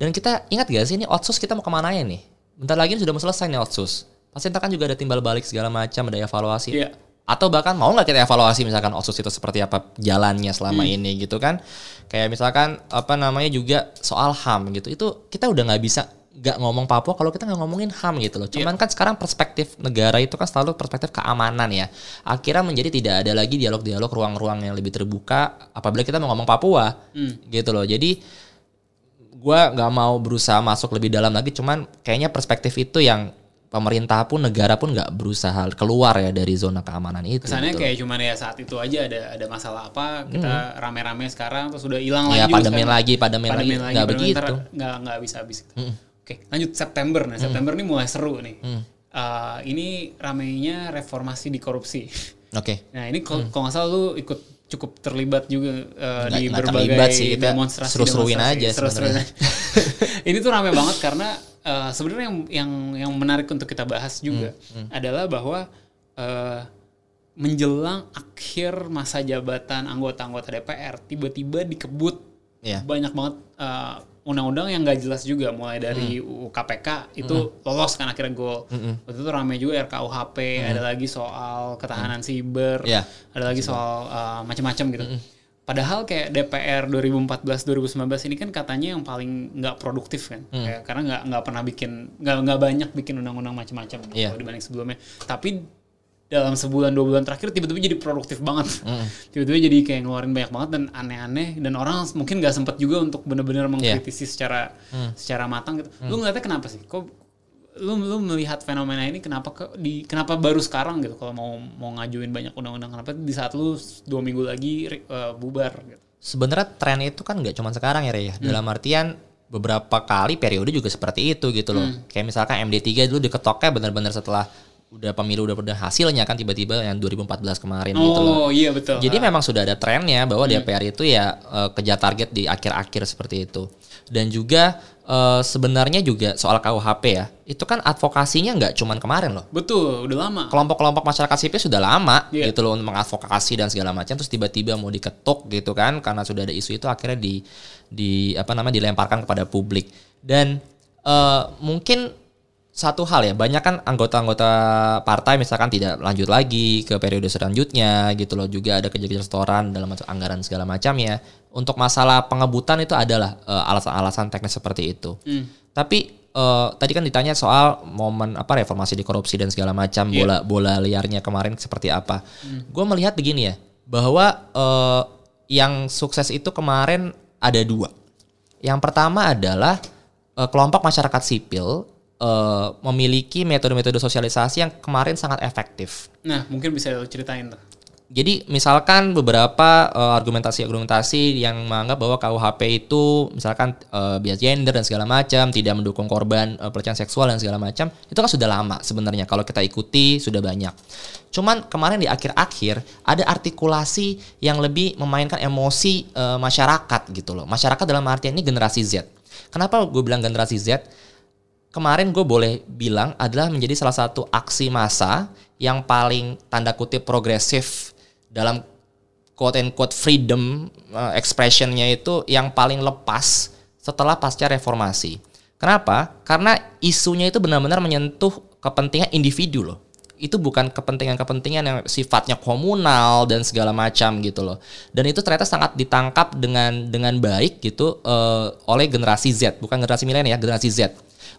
Dan kita ingat gak sih ini otsus kita mau ke mana ya nih? Bentar lagi sudah mau selesai nih otsus. Pasti ntar kan juga ada timbal balik segala macam, ada evaluasi. Yeah atau bahkan mau nggak kita evaluasi misalkan otsus itu seperti apa jalannya selama hmm. ini gitu kan kayak misalkan apa namanya juga soal ham gitu itu kita udah nggak bisa nggak ngomong Papua kalau kita nggak ngomongin ham gitu loh cuman yeah. kan sekarang perspektif negara itu kan selalu perspektif keamanan ya akhirnya menjadi tidak ada lagi dialog-dialog ruang-ruang yang lebih terbuka apabila kita mau ngomong Papua hmm. gitu loh jadi gue nggak mau berusaha masuk lebih dalam lagi cuman kayaknya perspektif itu yang pemerintah pun negara pun nggak berusaha keluar ya dari zona keamanan itu. Kesannya gitu. kayak cuman ya saat itu aja ada ada masalah apa kita hmm. rame-rame sekarang terus sudah hilang ya, lagi. Pademin lagi, pademin, pademin lagi, nggak begitu. Nggak nggak bisa habis. Hmm. Oke, lanjut September. Nah September hmm. ini mulai seru nih. Hmm. Uh, ini ramainya reformasi di korupsi. Oke. Okay. Nah ini kalau hmm. nggak salah lu ikut cukup terlibat juga uh, nggak, di nggak berbagai sih, demonstrasi. Seru-seruin aja. Seru-seruin aja. ini tuh rame banget karena uh, sebenarnya yang yang yang menarik untuk kita bahas juga hmm, hmm. adalah bahwa uh, menjelang akhir masa jabatan anggota-anggota DPR tiba-tiba dikebut yeah. banyak banget uh, undang-undang yang gak jelas juga mulai dari hmm. UU KPK itu hmm. lolos kan akhirnya gol hmm. waktu itu ramai juga RKUHP hmm. ada lagi soal ketahanan hmm. siber yeah. ada lagi soal uh, macam-macam gitu hmm Padahal kayak DPR 2014-2019 ini kan katanya yang paling nggak produktif kan, hmm. kayak, karena nggak nggak pernah bikin nggak nggak banyak bikin undang-undang macam-macam gitu yeah. dibanding sebelumnya. Tapi dalam sebulan dua bulan terakhir tiba-tiba jadi produktif banget, hmm. tiba-tiba jadi kayak ngeluarin banyak banget dan aneh-aneh dan orang mungkin nggak sempet juga untuk benar-benar iya. mengkritisi yeah. secara hmm. secara matang gitu. Hmm. Lu ngeliatnya kenapa sih? Kok lu lu melihat fenomena ini kenapa ke, di kenapa baru sekarang gitu kalau mau mau ngajuin banyak undang-undang kenapa di saat lu dua minggu lagi uh, bubar gitu. Sebenarnya tren itu kan nggak cuma sekarang ya Rey ya. Hmm. Dalam artian beberapa kali periode juga seperti itu gitu loh. Hmm. Kayak misalkan MD3 dulu diketoknya benar-benar setelah udah pemilu udah udah hasilnya kan tiba-tiba yang 2014 kemarin oh, gitu loh. Oh iya betul. Jadi memang sudah ada trennya bahwa hmm. DPR itu ya uh, kejar target di akhir-akhir seperti itu. Dan juga uh, sebenarnya juga soal KUHP ya, itu kan advokasinya nggak cuman kemarin loh. Betul, udah lama. Kelompok-kelompok masyarakat sipil sudah lama yeah. gitu loh untuk mengadvokasi dan segala macam terus tiba-tiba mau diketuk gitu kan karena sudah ada isu itu akhirnya di di apa namanya dilemparkan kepada publik. Dan uh, mungkin satu hal ya banyak kan anggota-anggota partai misalkan tidak lanjut lagi ke periode selanjutnya gitu loh juga ada kejadian setoran dalam anggaran segala macam ya untuk masalah pengebutan itu adalah uh, alasan-alasan teknis seperti itu hmm. tapi uh, tadi kan ditanya soal momen apa reformasi di korupsi dan segala macam yeah. bola bola liarnya kemarin seperti apa hmm. gue melihat begini ya bahwa uh, yang sukses itu kemarin ada dua yang pertama adalah uh, kelompok masyarakat sipil uh, memiliki metode-metode sosialisasi yang kemarin sangat efektif. Nah, mungkin bisa ceritain tuh. Jadi misalkan beberapa argumentasi-argumentasi yang menganggap bahwa KUHP itu misalkan uh, bias gender dan segala macam, tidak mendukung korban uh, pelecehan seksual dan segala macam, itu kan sudah lama sebenarnya kalau kita ikuti sudah banyak. Cuman kemarin di akhir-akhir ada artikulasi yang lebih memainkan emosi uh, masyarakat gitu loh. Masyarakat dalam artian ini generasi Z. Kenapa gue bilang generasi Z? kemarin gue boleh bilang adalah menjadi salah satu aksi massa yang paling tanda kutip progresif dalam quote and quote freedom uh, expressionnya itu yang paling lepas setelah pasca reformasi. Kenapa? Karena isunya itu benar-benar menyentuh kepentingan individu loh. Itu bukan kepentingan-kepentingan yang sifatnya komunal dan segala macam gitu loh. Dan itu ternyata sangat ditangkap dengan dengan baik gitu uh, oleh generasi Z, bukan generasi milenial ya, generasi Z.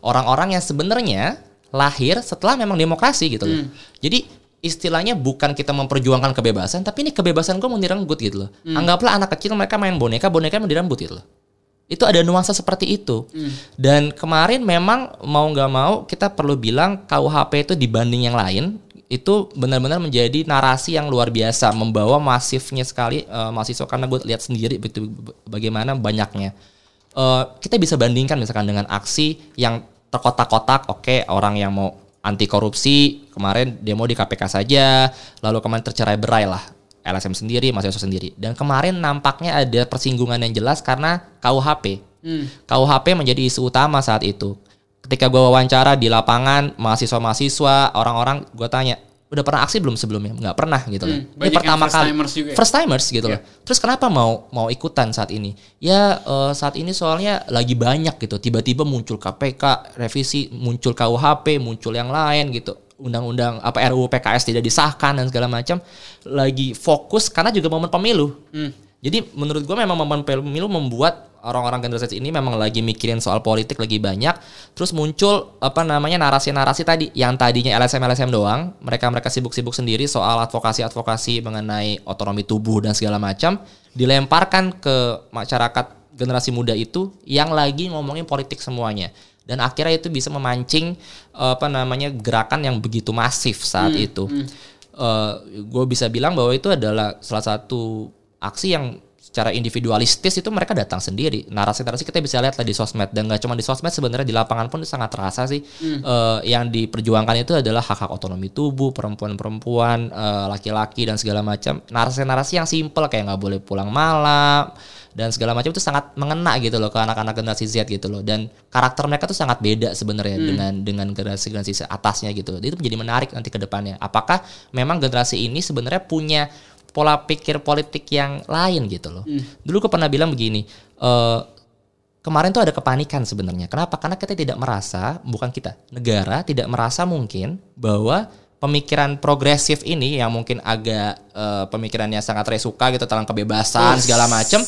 Orang-orang yang sebenarnya lahir setelah memang demokrasi gitu loh. Hmm. Jadi istilahnya bukan kita memperjuangkan kebebasan, tapi ini kebebasan gue mau direnggut gitu loh. Hmm. Anggaplah anak kecil mereka main boneka, boneka mau direnggut gitu loh. Itu ada nuansa seperti itu. Hmm. Dan kemarin memang mau nggak mau kita perlu bilang KUHP itu dibanding yang lain itu benar-benar menjadi narasi yang luar biasa membawa masifnya sekali uh, mahasiswa karena gue lihat sendiri begitu bagaimana banyaknya uh, kita bisa bandingkan misalkan dengan aksi yang terkotak-kotak oke okay, orang yang mau anti korupsi kemarin demo di KPK saja lalu kemarin tercerai berai lah LSM sendiri, mahasiswa sendiri. Dan kemarin nampaknya ada persinggungan yang jelas karena KUHP. Hmm. KUHP menjadi isu utama saat itu. Ketika gue wawancara di lapangan, mahasiswa-mahasiswa, orang-orang, gue tanya, udah pernah aksi belum sebelumnya? Nggak pernah gitu loh. Hmm, ini pertama first kali. Timers juga. Ya? First timers gitu yeah. loh. Terus kenapa mau mau ikutan saat ini? Ya uh, saat ini soalnya lagi banyak gitu. Tiba-tiba muncul KPK, revisi, muncul KUHP, muncul yang lain gitu undang-undang apa RUU PKS tidak disahkan dan segala macam lagi fokus karena juga momen pemilu. Hmm. Jadi menurut gue memang momen pemilu membuat orang-orang generasi ini memang lagi mikirin soal politik lagi banyak. Terus muncul apa namanya narasi-narasi tadi yang tadinya LSM LSM doang, mereka mereka sibuk-sibuk sendiri soal advokasi-advokasi mengenai otonomi tubuh dan segala macam, dilemparkan ke masyarakat generasi muda itu yang lagi ngomongin politik semuanya dan akhirnya itu bisa memancing apa namanya gerakan yang begitu masif saat hmm, itu. Hmm. Uh, eh, gue bisa bilang bahwa itu adalah salah satu aksi yang secara individualistis itu mereka datang sendiri. Narasi-narasi kita bisa lihat lah di sosmed dan nggak cuma di sosmed sebenarnya di lapangan pun sangat terasa sih. Hmm. Uh, yang diperjuangkan itu adalah hak-hak otonomi tubuh, perempuan-perempuan, uh, laki-laki dan segala macam. Narasi-narasi yang simple kayak nggak boleh pulang malam dan segala macam itu sangat mengena gitu loh ke anak-anak generasi Z gitu loh dan karakter mereka tuh sangat beda sebenarnya hmm. dengan dengan generasi generasi atasnya gitu itu menjadi menarik nanti ke depannya apakah memang generasi ini sebenarnya punya pola pikir politik yang lain gitu loh hmm. dulu aku pernah bilang begini uh, kemarin tuh ada kepanikan sebenarnya kenapa karena kita tidak merasa bukan kita negara tidak merasa mungkin bahwa pemikiran progresif ini yang mungkin agak uh, pemikirannya sangat resuka gitu tentang kebebasan segala macam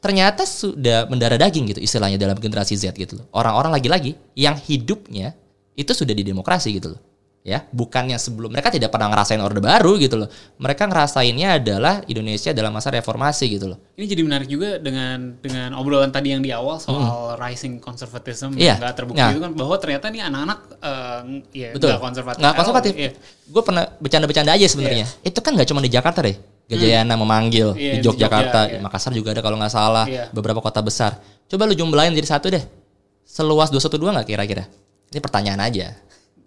ternyata sudah mendarah daging gitu istilahnya dalam generasi Z gitu loh. Orang-orang lagi-lagi yang hidupnya itu sudah di demokrasi gitu loh. Ya, bukannya sebelum mereka tidak pernah ngerasain orde baru gitu loh. Mereka ngerasainnya adalah Indonesia dalam masa reformasi gitu loh. Ini jadi menarik juga dengan dengan obrolan tadi yang di awal soal hmm. rising conservatism yeah. yang gak terbukti yeah. itu kan bahwa ternyata nih anak-anak uh, ya Betul. gak konservatif. Gak konservatif. Yeah. Gue pernah bercanda-bercanda aja sebenarnya. Yeah. Itu kan gak cuma di Jakarta deh Gajayana hmm. memanggil yeah, di Yogyakarta, Jogja, yeah. Makassar juga ada kalau nggak salah, yeah. beberapa kota besar. Coba lu jumlahin jadi satu deh. Seluas 212 nggak kira-kira? Ini pertanyaan aja.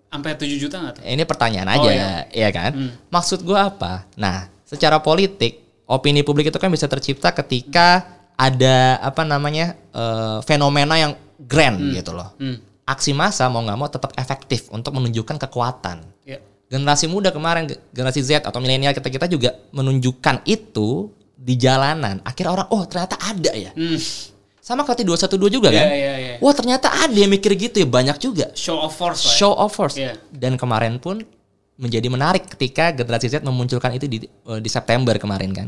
Sampai 7 juta nggak tuh? Ini pertanyaan aja, oh, iya. ya kan? Hmm. Maksud gua apa? Nah, secara politik, opini publik itu kan bisa tercipta ketika ada apa namanya uh, fenomena yang grand hmm. gitu loh. Hmm. Aksi massa mau nggak mau tetap efektif untuk menunjukkan kekuatan. Yeah generasi muda kemarin generasi Z atau milenial kita kita juga menunjukkan itu di jalanan akhirnya orang oh ternyata ada ya hmm. Sama kali 212 juga yeah, kan yeah, yeah. wah ternyata ada yang mikir gitu ya banyak juga show of force show of force yeah. dan kemarin pun menjadi menarik ketika generasi Z memunculkan itu di eh, di September kemarin kan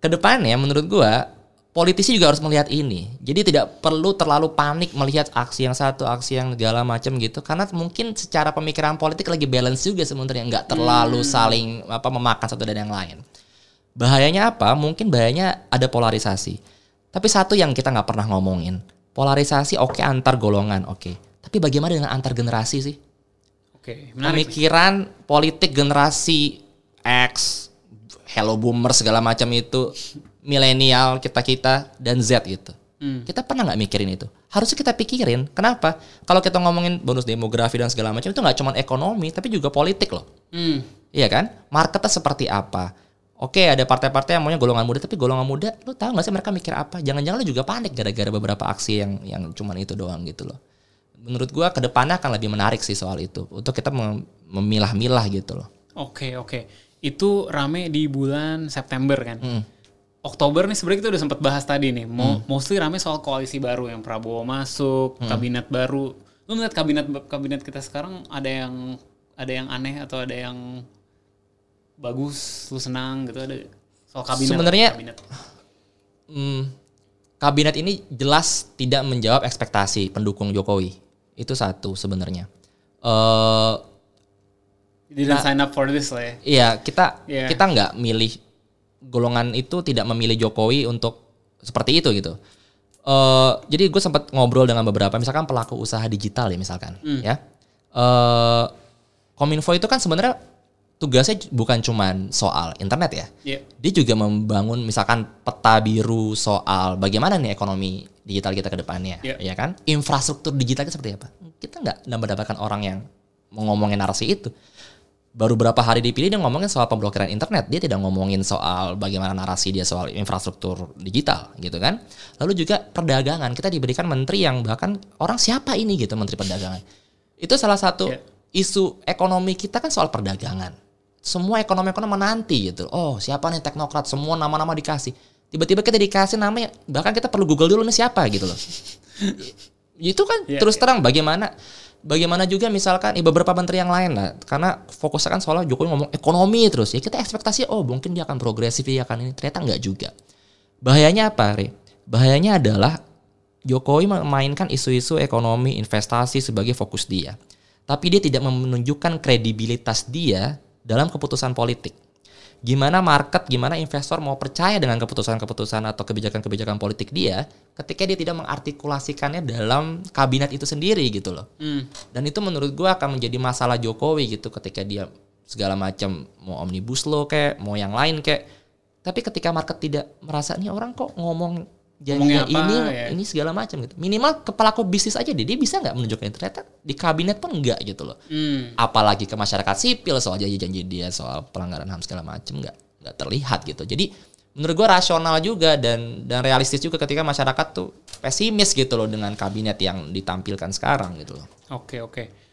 ke depannya menurut gua politisi juga harus melihat ini. Jadi tidak perlu terlalu panik melihat aksi yang satu, aksi yang segala macam gitu. Karena mungkin secara pemikiran politik lagi balance juga sebenarnya nggak terlalu hmm. saling apa memakan satu dan yang lain. Bahayanya apa? Mungkin bahayanya ada polarisasi. Tapi satu yang kita nggak pernah ngomongin, polarisasi oke okay, antar golongan oke. Okay. Tapi bagaimana dengan antar generasi sih? Oke, okay, Pemikiran politik generasi X, hello boomer segala macam itu milenial kita kita dan Z gitu. Hmm. Kita pernah nggak mikirin itu? Harusnya kita pikirin. Kenapa? Kalau kita ngomongin bonus demografi dan segala macam itu nggak cuma ekonomi, tapi juga politik loh. Hmm. Iya kan? Marketnya seperti apa? Oke, ada partai-partai yang maunya golongan muda, tapi golongan muda, lu tahu nggak sih mereka mikir apa? Jangan-jangan lu juga panik gara-gara beberapa aksi yang yang cuman itu doang gitu loh. Menurut gua ke depannya akan lebih menarik sih soal itu untuk kita memilah-milah gitu loh. Oke, oke itu rame di bulan September kan. Hmm. Oktober nih sebenarnya kita udah sempat bahas tadi nih. Mo Mostly rame soal koalisi baru yang Prabowo masuk, kabinet baru. Lu melihat kabinet kabinet kita sekarang ada yang ada yang aneh atau ada yang bagus, lu senang gitu ada soal kabinet. Sebenarnya- kabinet. Hmm, kabinet ini jelas tidak menjawab ekspektasi pendukung Jokowi. Itu satu sebenarnya. Eh didn't sign up for this lah ya. Iya, kita Iya. kita nggak milih golongan itu tidak memilih Jokowi untuk seperti itu gitu. Eh jadi gue sempat ngobrol dengan beberapa, misalkan pelaku usaha digital ya misalkan, ya. Eh Kominfo itu kan sebenarnya tugasnya bukan cuman soal internet ya. Iya. Dia juga membangun misalkan peta biru soal bagaimana nih ekonomi digital kita ke depannya, Iya. ya kan? Infrastruktur digitalnya seperti apa? Kita nggak mendapatkan orang yang ngomongin narasi itu baru berapa hari dipilih dia ngomongin soal pemblokiran internet dia tidak ngomongin soal bagaimana narasi dia soal infrastruktur digital gitu kan lalu juga perdagangan kita diberikan menteri yang bahkan orang siapa ini gitu menteri perdagangan itu salah satu Iya. isu ekonomi kita kan soal perdagangan semua ekonomi ekonomi menanti gitu. Oh siapa nih teknokrat? Semua nama-nama dikasih. Tiba-tiba kita dikasih namanya bahkan kita perlu google dulu nih siapa gitu loh. Itu kan Iya, terus terang bagaimana bagaimana juga misalkan eh, beberapa menteri yang lain lah. Karena fokusnya kan soalnya Jokowi ngomong ekonomi terus. Ya kita ekspektasi oh mungkin dia akan progresif dia akan ini. Ternyata nggak juga. Bahayanya apa Re? bahayanya adalah Jokowi memainkan isu-isu ekonomi investasi sebagai fokus dia. Tapi dia tidak menunjukkan kredibilitas dia dalam keputusan politik gimana market, gimana investor mau percaya dengan keputusan-keputusan atau kebijakan-kebijakan politik dia ketika dia tidak mengartikulasikannya dalam kabinet itu sendiri gitu loh. Hmm. Dan itu menurut gua akan menjadi masalah Jokowi gitu ketika dia segala macam mau omnibus law kayak mau yang lain kayak tapi ketika market tidak merasa nih orang kok ngomong janjinya ini ya. ini segala macam gitu minimal kepala kok bisnis aja deh dia bisa nggak menunjukkan ternyata di kabinet pun enggak gitu loh Hmm. apalagi ke masyarakat sipil soal janji-janji dia soal pelanggaran ham segala macam nggak nggak terlihat gitu jadi menurut gua rasional juga dan dan realistis juga ketika masyarakat tuh pesimis gitu loh dengan kabinet yang ditampilkan sekarang gitu loh Oke oke.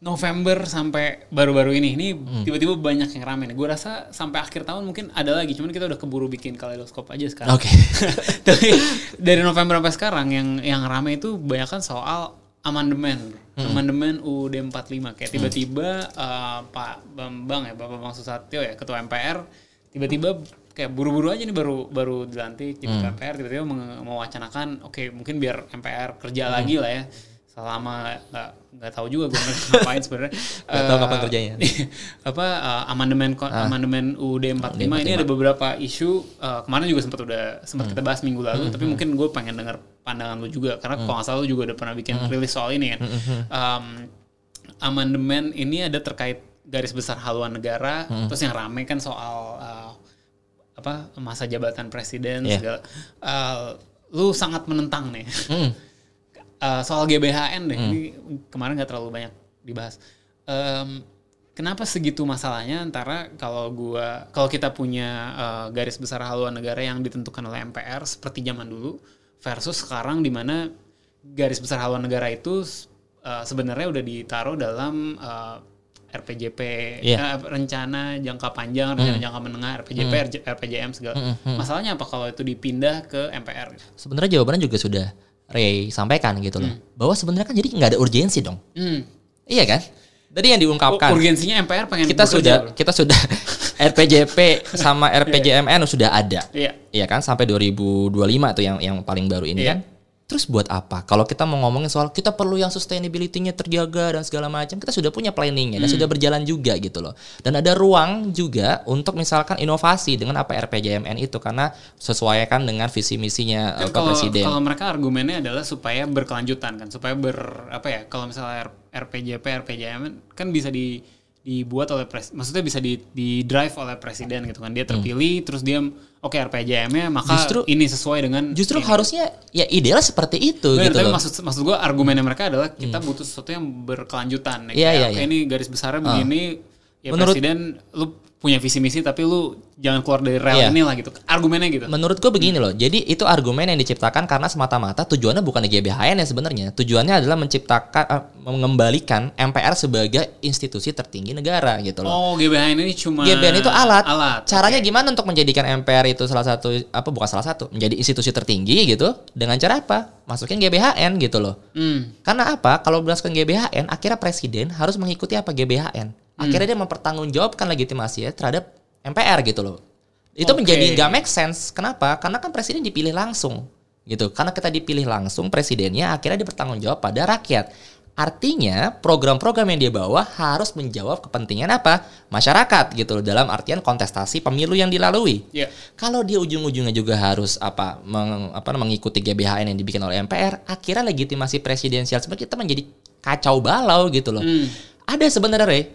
November sampai baru-baru ini, ini Hmm. tiba-tiba banyak yang rame nih. Gue rasa sampai akhir tahun mungkin ada lagi, cuman kita udah keburu bikin kaleidoskop aja sekarang. oke Tapi dari November sampai sekarang yang yang rame itu banyak kan soal amandemen, Hmm. amandemen UUD 45 kayak tiba-tiba eh, Pak Bambang ya, Bapak Bambang Susatyo ya, Ketua MPR tiba-tiba kayak buru-buru aja nih baru baru dilantik jadi Hmm. MPR tiba-tiba mewacanakan oke mungkin biar MPR kerja Hmm. lagi lah ya selama nggak nggak tahu juga gue ngapain sebenarnya. Nggak tahu Eh, kapan kerjanya. apa eh, amandemen ko- amandemen UUD 45 ini ada beberapa isu eh, kemarin juga sempat udah sempat kita bahas minggu lalu tapi mungkin gue pengen dengar pandangan lu juga karena kalau nggak salah lu juga udah pernah bikin rilis soal ini kan. Em, amandemen ini ada terkait garis besar haluan negara terus yang rame kan soal eh, apa masa jabatan presiden Iya. segala. Eh, lu sangat menentang nih. Hmm. Eh, soal GBHN deh, ini kemarin nggak terlalu banyak dibahas. Em, kenapa segitu masalahnya antara kalau gua kalau kita punya eh, garis besar haluan negara yang ditentukan oleh MPR seperti zaman dulu versus sekarang di mana garis besar haluan negara itu eh, sebenarnya udah ditaruh dalam eh, RPJP Iya. eh, rencana jangka panjang, rencana jangka menengah, RPJP, RJ- RPJM segala. Masalahnya apa kalau itu dipindah ke MPR? sebenarnya jawabannya juga sudah Ray sampaikan gitu loh bahwa sebenarnya kan jadi nggak ada urgensi dong Hmm. iya kan tadi yang diungkapkan Urgensinya MPR pengen kita sudah loh. kita sudah RPJP sama RPJMN sudah ada. Iya. Iya kan sampai 2025 tuh yang yang paling baru ini Iya. kan. Terus buat apa? Kalau kita mau ngomongin soal kita perlu yang sustainability-nya terjaga dan segala macam, kita sudah punya planningnya dan sudah berjalan juga gitu loh. Dan ada ruang juga untuk misalkan inovasi dengan apa RPJMN itu karena sesuaikan dengan visi misinya Kan apa kalau presiden. kalau mereka argumennya adalah supaya berkelanjutan kan, supaya ber apa ya? Kalau misalnya RPJP, RPJM kan bisa di dibuat oleh pres, maksudnya bisa di, di drive oleh presiden gitu kan. Dia terpilih terus dia oke RPJM-nya maka Hmm. Justru- ini sesuai dengan Justru ini. harusnya ya idealnya seperti itu Bener, gitu tapi loh. maksud maksud gue argumennya mereka adalah kita butuh sesuatu yang berkelanjutan. Kayak, iya, oke, iya. ini garis besarnya begini. Ya Menurut- presiden lu punya visi misi tapi lu jangan keluar dari rel Iya. ini lah gitu. Argumennya gitu. Menurut gue begini loh, jadi itu argumen yang diciptakan karena semata-mata tujuannya bukan GBHN ya sebenarnya. Tujuannya adalah menciptakan, eh, mengembalikan MPR sebagai institusi tertinggi negara gitu loh. Oh, GBHN ini cuma GBHN itu alat. Alat. Caranya gimana untuk menjadikan MPR itu salah satu apa bukan salah satu, menjadi institusi tertinggi gitu dengan cara apa? Masukin GBHN gitu loh. Hmm. Karena apa? Kalau berdasarkan GBHN, akhirnya presiden harus mengikuti apa GBHN. Akhirnya dia mempertanggungjawabkan legitimasi ya terhadap MPR gitu loh. Itu Oke. menjadi nggak make sense. Kenapa? Karena kan presiden dipilih langsung gitu. Karena kita dipilih langsung presidennya, akhirnya dia bertanggung jawab pada rakyat. Artinya program-program yang dia bawa harus menjawab kepentingan apa masyarakat gitu loh dalam artian kontestasi pemilu yang dilalui. Iya. Kalau dia ujung-ujungnya juga harus apa meng- apa mengikuti GBHN yang dibikin oleh MPR, akhirnya legitimasi presidensial sebenarnya kita menjadi kacau balau gitu loh. Hmm. Ada sebenarnya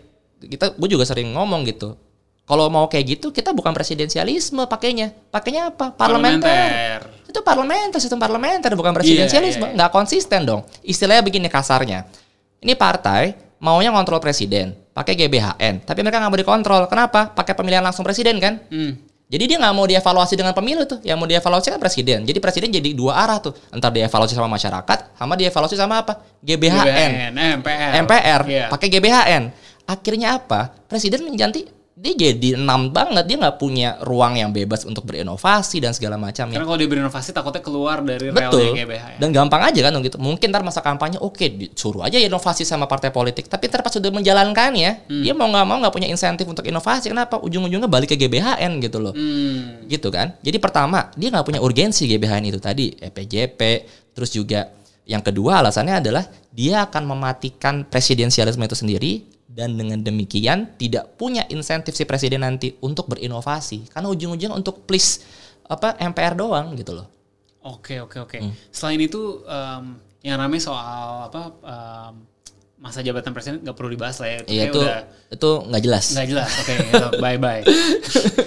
kita gue juga sering ngomong gitu. Kalau mau kayak gitu kita bukan presidensialisme pakainya. Pakainya apa? Parlementer. Parlementer. Itu parlementer, sistem parlementer bukan presidensialisme. Iya, iya, Nggak konsisten dong. Istilahnya begini kasarnya. Ini partai maunya ngontrol presiden, pakai GBHN, tapi mereka nggak mau dikontrol. Kenapa? Pakai pemilihan langsung presiden kan? Hmm. Jadi dia nggak mau dievaluasi dengan pemilu tuh. Yang mau dievaluasi kan presiden. Jadi presiden jadi dua arah tuh. Entar dievaluasi sama masyarakat, sama dievaluasi sama apa? GBHN. GBHN, MPR. MPR Iya. pakai GBHN. Akhirnya apa? Presiden menjanti dia jadi enam banget. Dia nggak punya ruang yang bebas untuk berinovasi dan segala macam. Karena kalau dia berinovasi takutnya keluar dari Betul. relnya GBHN. Dan gampang aja kan gitu. Mungkin ntar masa kampanye oke disuruh aja inovasi sama partai politik. Tapi ntar pas sudah menjalankannya, Hmm. dia mau nggak mau nggak punya insentif untuk inovasi. Kenapa? Ujung-ujungnya balik ke GBHN gitu loh. Hmm. Gitu kan. Jadi pertama, dia nggak punya urgensi GBHN itu tadi. EPJP. Terus juga yang kedua alasannya adalah dia akan mematikan presidensialisme itu sendiri dan dengan demikian tidak punya insentif si presiden nanti untuk berinovasi karena ujung-ujungnya untuk please apa MPR doang gitu loh. Oke oke oke. Hmm. Selain itu em, yang ramai soal apa em, masa jabatan presiden nggak perlu dibahas lah ya. Iya itu udah itu nggak jelas. nggak jelas. Oke itu bye bye.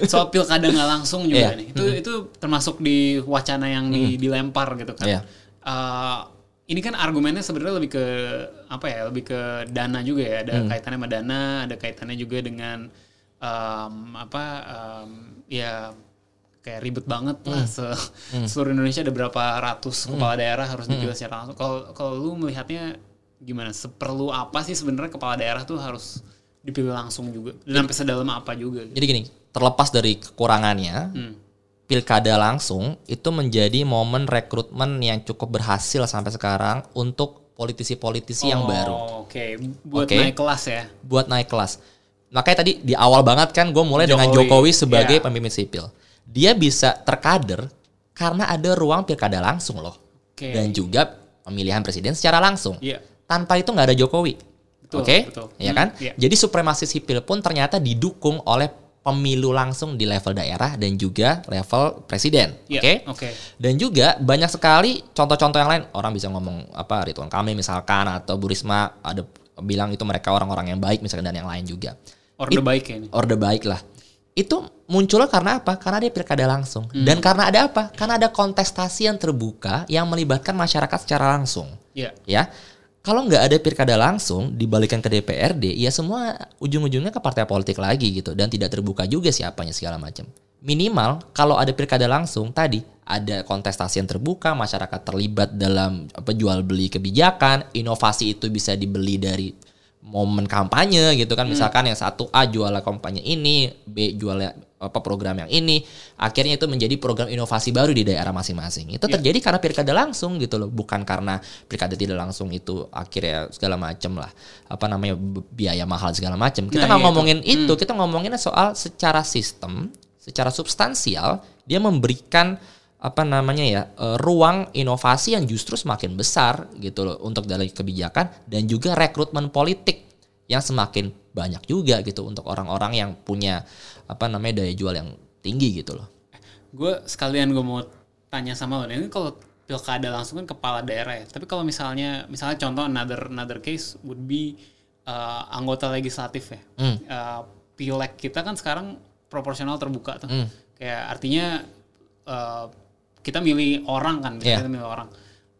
soal pilkada nggak langsung juga Iya. nih. Itu itu termasuk di wacana yang di- dilempar gitu kan. Iya. Eh, ini kan argumennya sebenarnya lebih ke apa ya? Lebih ke dana juga ya. Ada Hmm. kaitannya sama dana, ada kaitannya juga dengan em, apa? em, ya kayak ribet banget lah Hmm. se seluruh Indonesia ada berapa ratus kepala daerah harus dipilih secara langsung. Kalau kalau lu melihatnya gimana? Seperlu apa sih sebenarnya kepala daerah tuh harus dipilih langsung juga? Dan sampai sedalam apa juga? gitu? Jadi gini, terlepas dari kekurangannya, Hmm. Pilkada langsung itu menjadi momen rekrutmen yang cukup berhasil sampai sekarang untuk politisi-politisi yang Oh, baru Oke, buat Oke. naik kelas ya. buat naik kelas. Makanya tadi di awal banget kan gue mulai dengan Jokowi, Jokowi sebagai iya. pemimpin sipil. Dia bisa terkader karena ada ruang pilkada langsung loh. Oke. Dan juga pemilihan presiden secara langsung. Iya. Tanpa itu nggak ada Jokowi. Oke? betul. Ya Hmm, kan? iya. Jadi supremasi sipil pun ternyata didukung oleh pemilu langsung di level daerah dan juga level presiden. Iya, Oke? oke. Dan juga banyak sekali contoh-contoh yang lain. Orang bisa ngomong apa Ridwan Kamil misalkan atau Bu Risma ada bilang itu mereka orang-orang yang baik misalkan dan yang lain juga. Orde It- baik ya ini. Orde baik lah. Itu munculnya karena apa? Karena dia pilkada langsung. Hmm. Dan karena ada apa? Karena ada kontestasi yang terbuka yang melibatkan masyarakat secara langsung. Iya. Ya. Kalau nggak ada pilkada langsung dibalikan ke DPRD, ya semua ujung-ujungnya ke partai politik lagi gitu. Dan tidak terbuka juga siapanya segala macam. Minimal kalau ada pilkada langsung tadi ada kontestasi yang terbuka, masyarakat terlibat dalam apa jual beli kebijakan, inovasi itu bisa dibeli dari momen kampanye gitu kan. Misalkan yang satu A jual kampanye ini B jual apa program yang ini akhirnya itu menjadi program inovasi baru di daerah masing-masing. Itu terjadi karena pilkada langsung gitu loh bukan karena pilkada tidak langsung itu akhirnya segala macam lah. Apa namanya biaya mahal segala macam kita Nah, nggak iya itu. ngomongin itu kita ngomongin soal secara sistem secara substansial dia memberikan apa namanya ya eh, ruang inovasi yang justru semakin besar gitu loh untuk dari kebijakan dan juga rekrutmen politik yang semakin banyak juga gitu untuk orang-orang yang punya apa namanya daya jual yang tinggi gitu loh. Gue sekalian gue mau tanya sama lo. Ini kalau pilkada langsung kan kepala daerah ya. Tapi kalau misalnya misalnya contoh another another case would be uh, anggota legislatif ya. Hmm. Uh, pileg kita kan sekarang proporsional terbuka tuh. Hmm. Kayak artinya uh, kita milih orang kan, Iya. kita milih orang.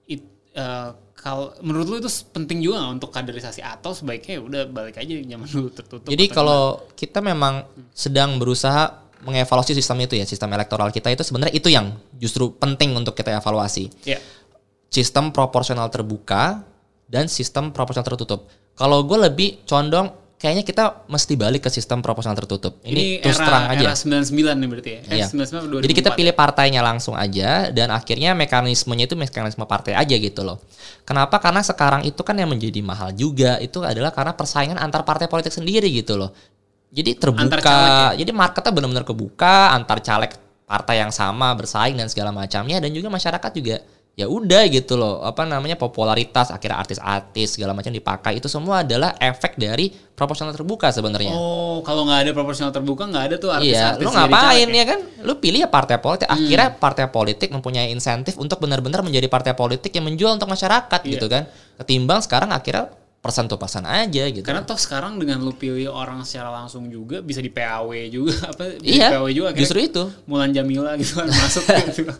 It, eh, kalau menurut lu itu penting juga nggak untuk kaderisasi atau sebaiknya ya udah balik aja zaman dulu tertutup. Jadi kalau kita memang sedang berusaha mengevaluasi sistem itu ya, sistem elektoral kita itu sebenarnya itu yang justru penting untuk kita evaluasi. gimana? Ya. Sistem proporsional terbuka dan sistem proporsional tertutup. Kalau gue lebih condong kayaknya kita mesti balik ke sistem proporsional tertutup. Ini, Ini, terus era, terang aja. era 99 nih berarti ya. Eh, Iya. 99 atau Jadi kita 2004? pilih partainya langsung aja dan akhirnya mekanismenya itu mekanisme partai aja gitu loh. Kenapa? Karena sekarang itu kan yang menjadi mahal juga itu adalah karena persaingan antar partai politik sendiri gitu loh. Jadi terbuka. Antar caleg ya? Jadi marketnya benar-benar kebuka antar caleg partai yang sama bersaing dan segala macamnya dan juga masyarakat juga ya udah gitu loh apa namanya popularitas akhirnya artis-artis segala macam dipakai itu semua adalah efek dari proporsional terbuka sebenarnya. Oh, kalau nggak ada proporsional terbuka nggak ada tuh Iya, artis-artis lu ngapain caleg ya kan? Lu pilih ya partai politik. Akhirnya partai politik mempunyai insentif untuk benar-benar menjadi partai politik yang menjual untuk masyarakat Iya. gitu kan. Ketimbang sekarang akhirnya persen tuh persen aja gitu. Karena toh sekarang dengan lu pilih orang secara langsung juga bisa di PAW juga apa di iya, PAW juga akhirnya justru itu. Mulan Jamila gitu kan masuk gitu.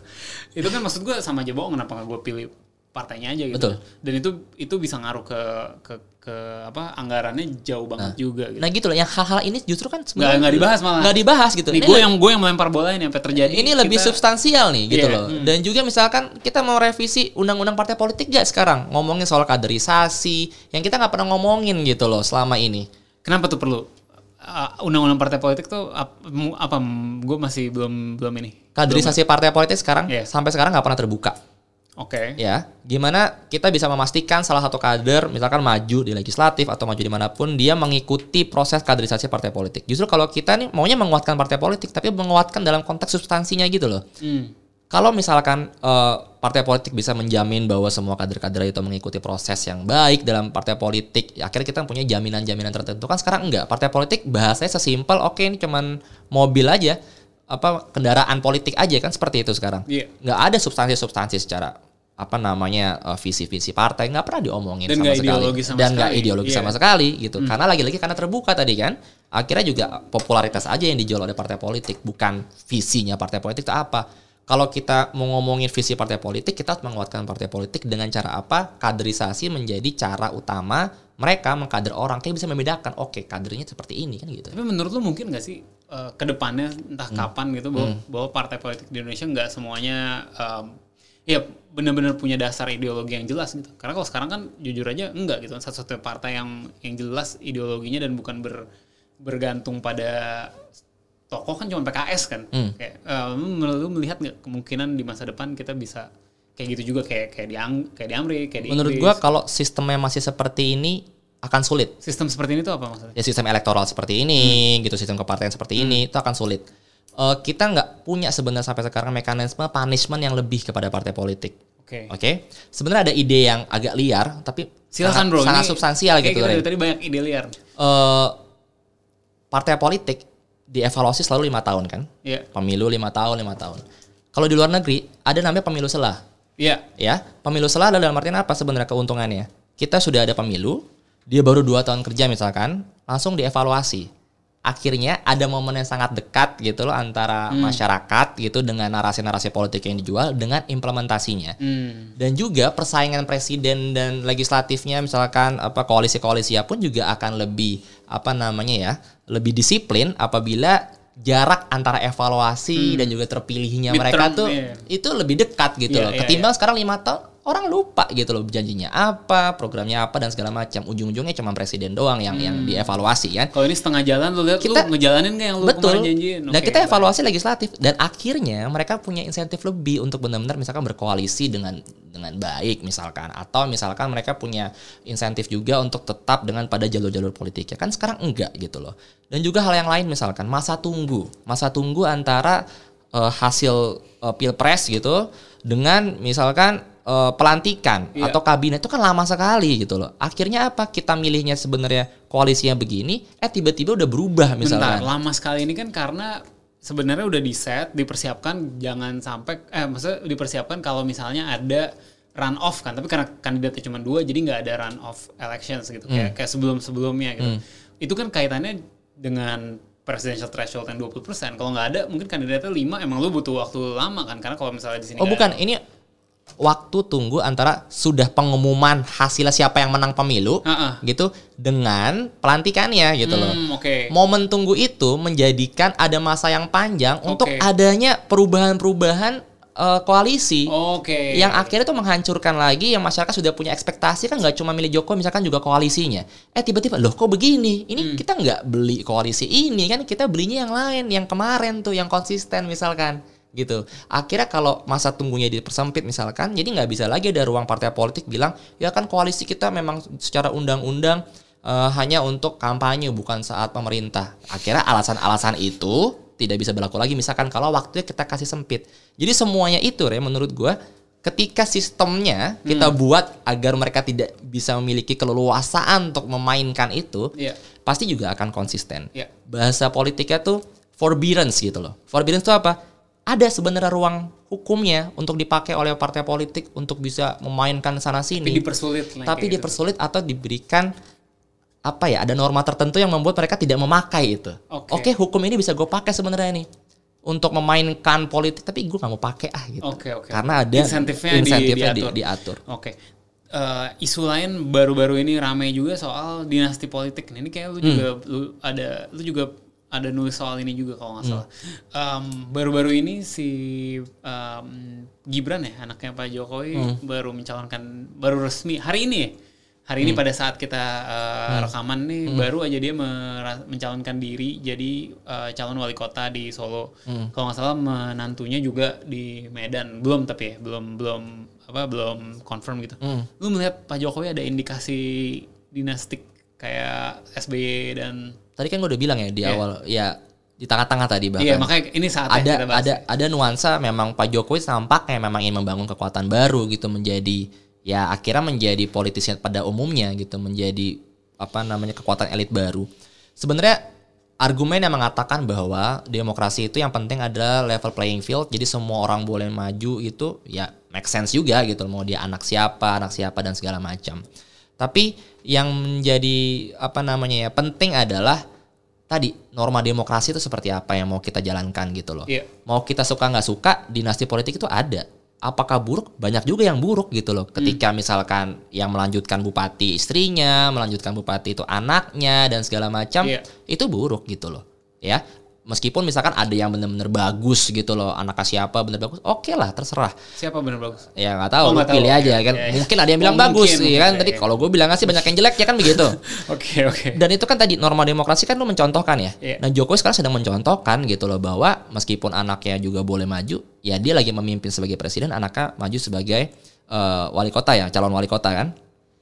itu kan maksud gue sama aja bohong kenapa nggak gue pilih partainya aja gitu. Betul. Dan itu itu bisa ngaruh ke ke ke apa anggarannya jauh banget juga gitu. Nah gitu loh, yang hal-hal ini justru kan Nggak nggak dibahas malah. Nggak dibahas gitu. Nih Ini gue yang gue yang melempar bola ini sampai terjadi. ini lebih kita- substansial nih gitu Iya, loh. Dan juga misalkan kita mau revisi undang-undang partai politik gak sekarang ngomongin soal kaderisasi yang kita nggak pernah ngomongin gitu loh selama ini. Kenapa tuh perlu? Uh, undang-undang partai politik tuh ap- apa? Gue masih belum belum ini. Kaderisasi partai politik sekarang Iya. sampai sekarang nggak pernah terbuka. Oke. ya gimana kita bisa memastikan salah satu kader misalkan maju di legislatif atau maju di mana pun dia mengikuti proses kaderisasi partai politik justru kalau kita nih maunya menguatkan partai politik tapi menguatkan dalam konteks substansinya gitu loh Hmm. kalau misalkan eh, partai politik bisa menjamin bahwa semua kader-kader itu mengikuti proses yang baik dalam partai politik ya akhirnya kita punya jaminan-jaminan tertentu kan sekarang enggak partai politik bahasanya sesimpel oke ini cuman mobil aja apa kendaraan politik aja kan seperti itu sekarang Iya. nggak ada substansi-substansi secara apa namanya eh, visi-visi partai nggak pernah diomongin Dan sama nggak sekali. ideologis sama dan nggak sekali. ideologis Iya. sama sekali gitu. Karena lagi-lagi karena terbuka tadi kan akhirnya juga popularitas aja yang dijual oleh partai politik bukan visinya partai politik itu apa. Kalau kita mau ngomongin visi partai politik kita harus menguatkan partai politik dengan cara apa? Kaderisasi menjadi cara utama mereka mengkader orang. Kayak bisa membedakan oke kadernya seperti ini kan gitu. Tapi menurut lu mungkin gak sih uh, ke depannya entah Hmm. kapan gitu bahwa, bahwa partai politik di Indonesia nggak semuanya um, ya benar-benar punya dasar ideologi yang jelas gitu. Karena kalau sekarang kan jujur aja enggak gitu. Satu-satunya partai yang yang jelas ideologinya dan bukan ber, bergantung pada tokoh kan cuma PKS kan. Hmm. Kayak menurut lu melihat nggak kemungkinan di masa depan kita bisa kayak gitu juga kayak kayak di Ang- kayak di Amerika, kayak di menurut Inggris. gua kalau sistemnya masih seperti ini akan sulit sistem seperti ini tuh apa maksudnya? ya sistem elektoral seperti ini gitu sistem kepartaian seperti ini itu akan sulit Eh, kita nggak punya sebenarnya sampai sekarang mekanisme punishment yang lebih kepada partai politik Oke. oke sebenarnya ada ide yang agak liar tapi Silakan sangat, bro. sangat ini substansial gitu kita dari tadi banyak ide liar. Eh, partai politik dievaluasi selalu lima tahun kan Iya. pemilu lima tahun lima tahun kalau di luar negeri ada namanya pemilu selah Iya. ya pemilu selah adalah dalam artian apa sebenarnya keuntungannya kita sudah ada pemilu dia baru dua tahun kerja misalkan langsung dievaluasi akhirnya ada momen yang sangat dekat gitu loh antara masyarakat gitu dengan narasi-narasi politik yang dijual dengan implementasinya. Hmm. dan juga persaingan presiden dan legislatifnya misalkan apa koalisi-koalisi pun juga akan lebih apa namanya ya lebih disiplin apabila jarak antara evaluasi dan juga terpilihnya Midterm, mereka tuh iya. itu lebih dekat gitu Iya, loh. iya, ketimbang sekarang lima tahun orang lupa gitu loh janjinya apa programnya apa dan segala macam ujung-ujungnya cuma presiden doang yang yang dievaluasi kan Kalau ini setengah jalan lu lihat Kita- lu ngejalanin nggak yang lu Betul. kemarin janjiin? Dan Oke, kita baik. evaluasi legislatif dan akhirnya mereka punya insentif lebih untuk benar-benar misalkan berkoalisi dengan dengan baik misalkan atau misalkan mereka punya insentif juga untuk tetap dengan pada jalur-jalur politiknya kan sekarang enggak gitu loh. Dan juga hal yang lain misalkan masa tunggu, masa tunggu antara eh, hasil eh, pilpres gitu dengan misalkan eh, pelantikan Iya. atau kabinet itu kan lama sekali gitu loh. Akhirnya apa? Kita milihnya sebenarnya koalisinya begini, eh tiba-tiba udah berubah Bentar, misalkan. lama sekali ini kan karena sebenarnya udah di set, dipersiapkan jangan sampai eh maksudnya dipersiapkan kalau misalnya ada run off kan, tapi karena kandidatnya cuma dua jadi nggak ada run off elections gitu Hmm. kayak kayak sebelum sebelumnya gitu. Itu kan kaitannya dengan presidential threshold yang 20%. Kalau nggak ada mungkin kandidatnya 5 emang lu butuh waktu lama kan karena kalau misalnya di sini Oh bukan, ini waktu tunggu antara sudah pengumuman hasilnya siapa yang menang pemilu ah. gitu dengan pelantikannya gitu loh. Hmm, Oke. Momen tunggu itu menjadikan ada masa yang panjang untuk Oke. adanya perubahan-perubahan eh, koalisi Oke. yang akhirnya tuh menghancurkan lagi yang masyarakat sudah punya ekspektasi kan nggak cuma milih Jokowi misalkan juga koalisinya eh tiba-tiba loh kok begini Hmm. ini kita nggak beli koalisi ini kan kita belinya yang lain yang kemarin tuh yang konsisten misalkan gitu akhirnya kalau masa tunggunya dipersempit misalkan jadi nggak bisa lagi ada ruang partai politik bilang ya kan koalisi kita memang secara undang-undang eh, hanya untuk kampanye bukan saat pemerintah akhirnya alasan-alasan itu tidak bisa berlaku lagi misalkan kalau waktunya kita kasih sempit. Jadi semuanya itu ya menurut gua ketika sistemnya kita buat agar mereka tidak bisa memiliki keleluasaan untuk memainkan itu, Iya. pasti juga akan konsisten. Iya. Bahasa politiknya tuh forbearance gitu loh. Forbearance itu apa? Ada sebenarnya ruang hukumnya untuk dipakai oleh partai politik untuk bisa memainkan sana sini Tapi dipersulit tapi gitu. dipersulit atau diberikan apa ya ada norma tertentu yang membuat mereka tidak memakai itu Oke. oke hukum ini bisa gue pakai sebenarnya nih untuk memainkan politik tapi gue nggak mau pakai ah gitu Oke, oke. karena ada Insentifnya di- insentifnya di- diatur. diatur Oke. Eh, isu lain baru-baru ini ramai juga soal dinasti politik. Ini kayak lu juga lu ada lu juga ada nulis soal ini juga kalau nggak salah. Em, baru-baru ini si em, Gibran ya anaknya Pak Jokowi baru mencalonkan baru resmi hari ini ya. Hari ini pada saat kita eh, rekaman nih baru aja dia mencalonkan diri jadi eh, calon wali kota di Solo. Kalau nggak salah menantunya juga di Medan. Belum tapi ya, belum belum apa belum confirm gitu. Lu melihat Pak Jokowi ada indikasi dinastik kayak SBY dan tadi kan gue udah bilang ya di Iya. awal ya di tengah-tengah tadi bahkan iya makanya ini saatnya ada kita bahas. ada ada nuansa memang Pak Jokowi tampaknya memang ingin membangun kekuatan baru gitu menjadi ya akhirnya menjadi politisi pada umumnya gitu menjadi apa namanya kekuatan elit baru. Sebenarnya argumen yang mengatakan bahwa demokrasi itu yang penting adalah level playing field jadi semua orang boleh maju itu ya make sense juga gitu mau dia anak siapa, anak siapa dan segala macam. Tapi yang menjadi apa namanya ya penting adalah tadi norma demokrasi itu seperti apa yang mau kita jalankan gitu loh. Iya. Mau kita suka nggak suka dinasti politik itu ada. Apakah buruk? Banyak juga yang buruk gitu loh. Ketika misalkan yang melanjutkan bupati istrinya, melanjutkan bupati itu anaknya dan segala macam, Iya. itu buruk gitu loh. Ya, meskipun misalkan ada yang benar-benar bagus gitu loh, anaknya siapa bener bagus, oke lah terserah. Siapa bener bagus? Ya nggak tahu, Oh, lu nggak tahu. pilih aja kan. oke. Mungkin ada yang bilang Oh, bagus, mungkin, ya kan. Tadi iya. kalau gue bilang sih banyak yang jelek ya kan begitu. Oke oke. Dan itu kan tadi norma demokrasi kan lu mencontohkan ya. Iya. Nah Jokowi sekarang sedang mencontohkan gitu loh bahwa meskipun anaknya juga boleh maju, ya dia lagi memimpin sebagai presiden, anaknya maju sebagai eh, wali kota ya, calon wali kota kan.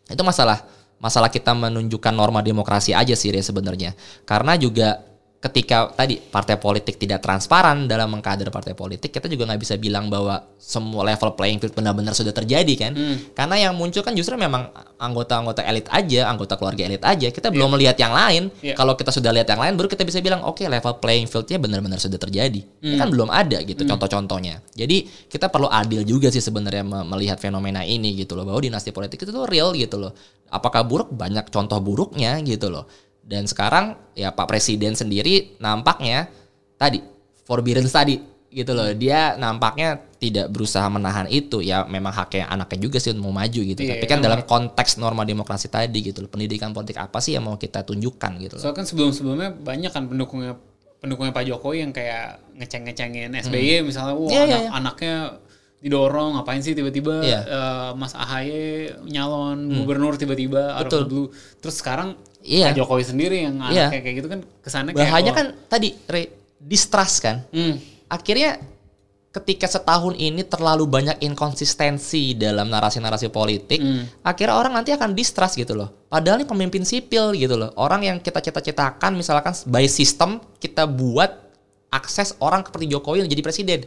Itu masalah masalah kita menunjukkan norma demokrasi aja sih Ria, sebenarnya. Karena juga ketika tadi partai politik tidak transparan dalam mengkader partai politik, kita juga nggak bisa bilang bahwa semua level playing field benar-benar sudah terjadi kan. Karena yang muncul kan justru memang anggota-anggota elit aja, anggota keluarga elit aja. Kita belum melihat yang lain. Iya. Kalau kita sudah lihat yang lain, baru kita bisa bilang, oke level playing fieldnya benar-benar sudah terjadi. Ini kan belum ada gitu contoh-contohnya. Jadi kita perlu adil juga sih sebenarnya me- melihat fenomena ini gitu loh, bahwa dinasti politik itu tuh real gitu loh. Apakah buruk? Banyak contoh buruknya gitu loh. Dan sekarang ya Pak Presiden sendiri nampaknya tadi forbearance tadi gitu loh. Dia nampaknya tidak berusaha menahan itu ya memang haknya anaknya juga sih untuk mau maju gitu. Iya, Tapi kan emang. dalam konteks norma demokrasi tadi gitu loh. Pendidikan politik apa sih yang mau kita tunjukkan gitu loh. Soalnya kan sebelum-sebelumnya banyak kan pendukungnya pendukungnya Pak Jokowi yang kayak ngeceng-ngecengin SBY misalnya, wah Iya, iya, anak- iya. anaknya didorong ngapain sih tiba-tiba Iya. eh, Mas Ahaye nyalon gubernur tiba-tiba out of Betul. the blue. Terus sekarang Iya. Pak Jokowi sendiri yang Iya. anaknya kayak gitu kan kesannya kayak Bahayanya oh, kan tadi Re, distrust kan. hmm, Akhirnya ketika setahun ini terlalu banyak inkonsistensi dalam narasi-narasi politik, Hmm. akhirnya orang nanti akan distrust gitu loh. Padahal ini pemimpin sipil gitu loh. Orang yang kita cita-citakan misalkan by system kita buat akses orang seperti Jokowi yang jadi presiden.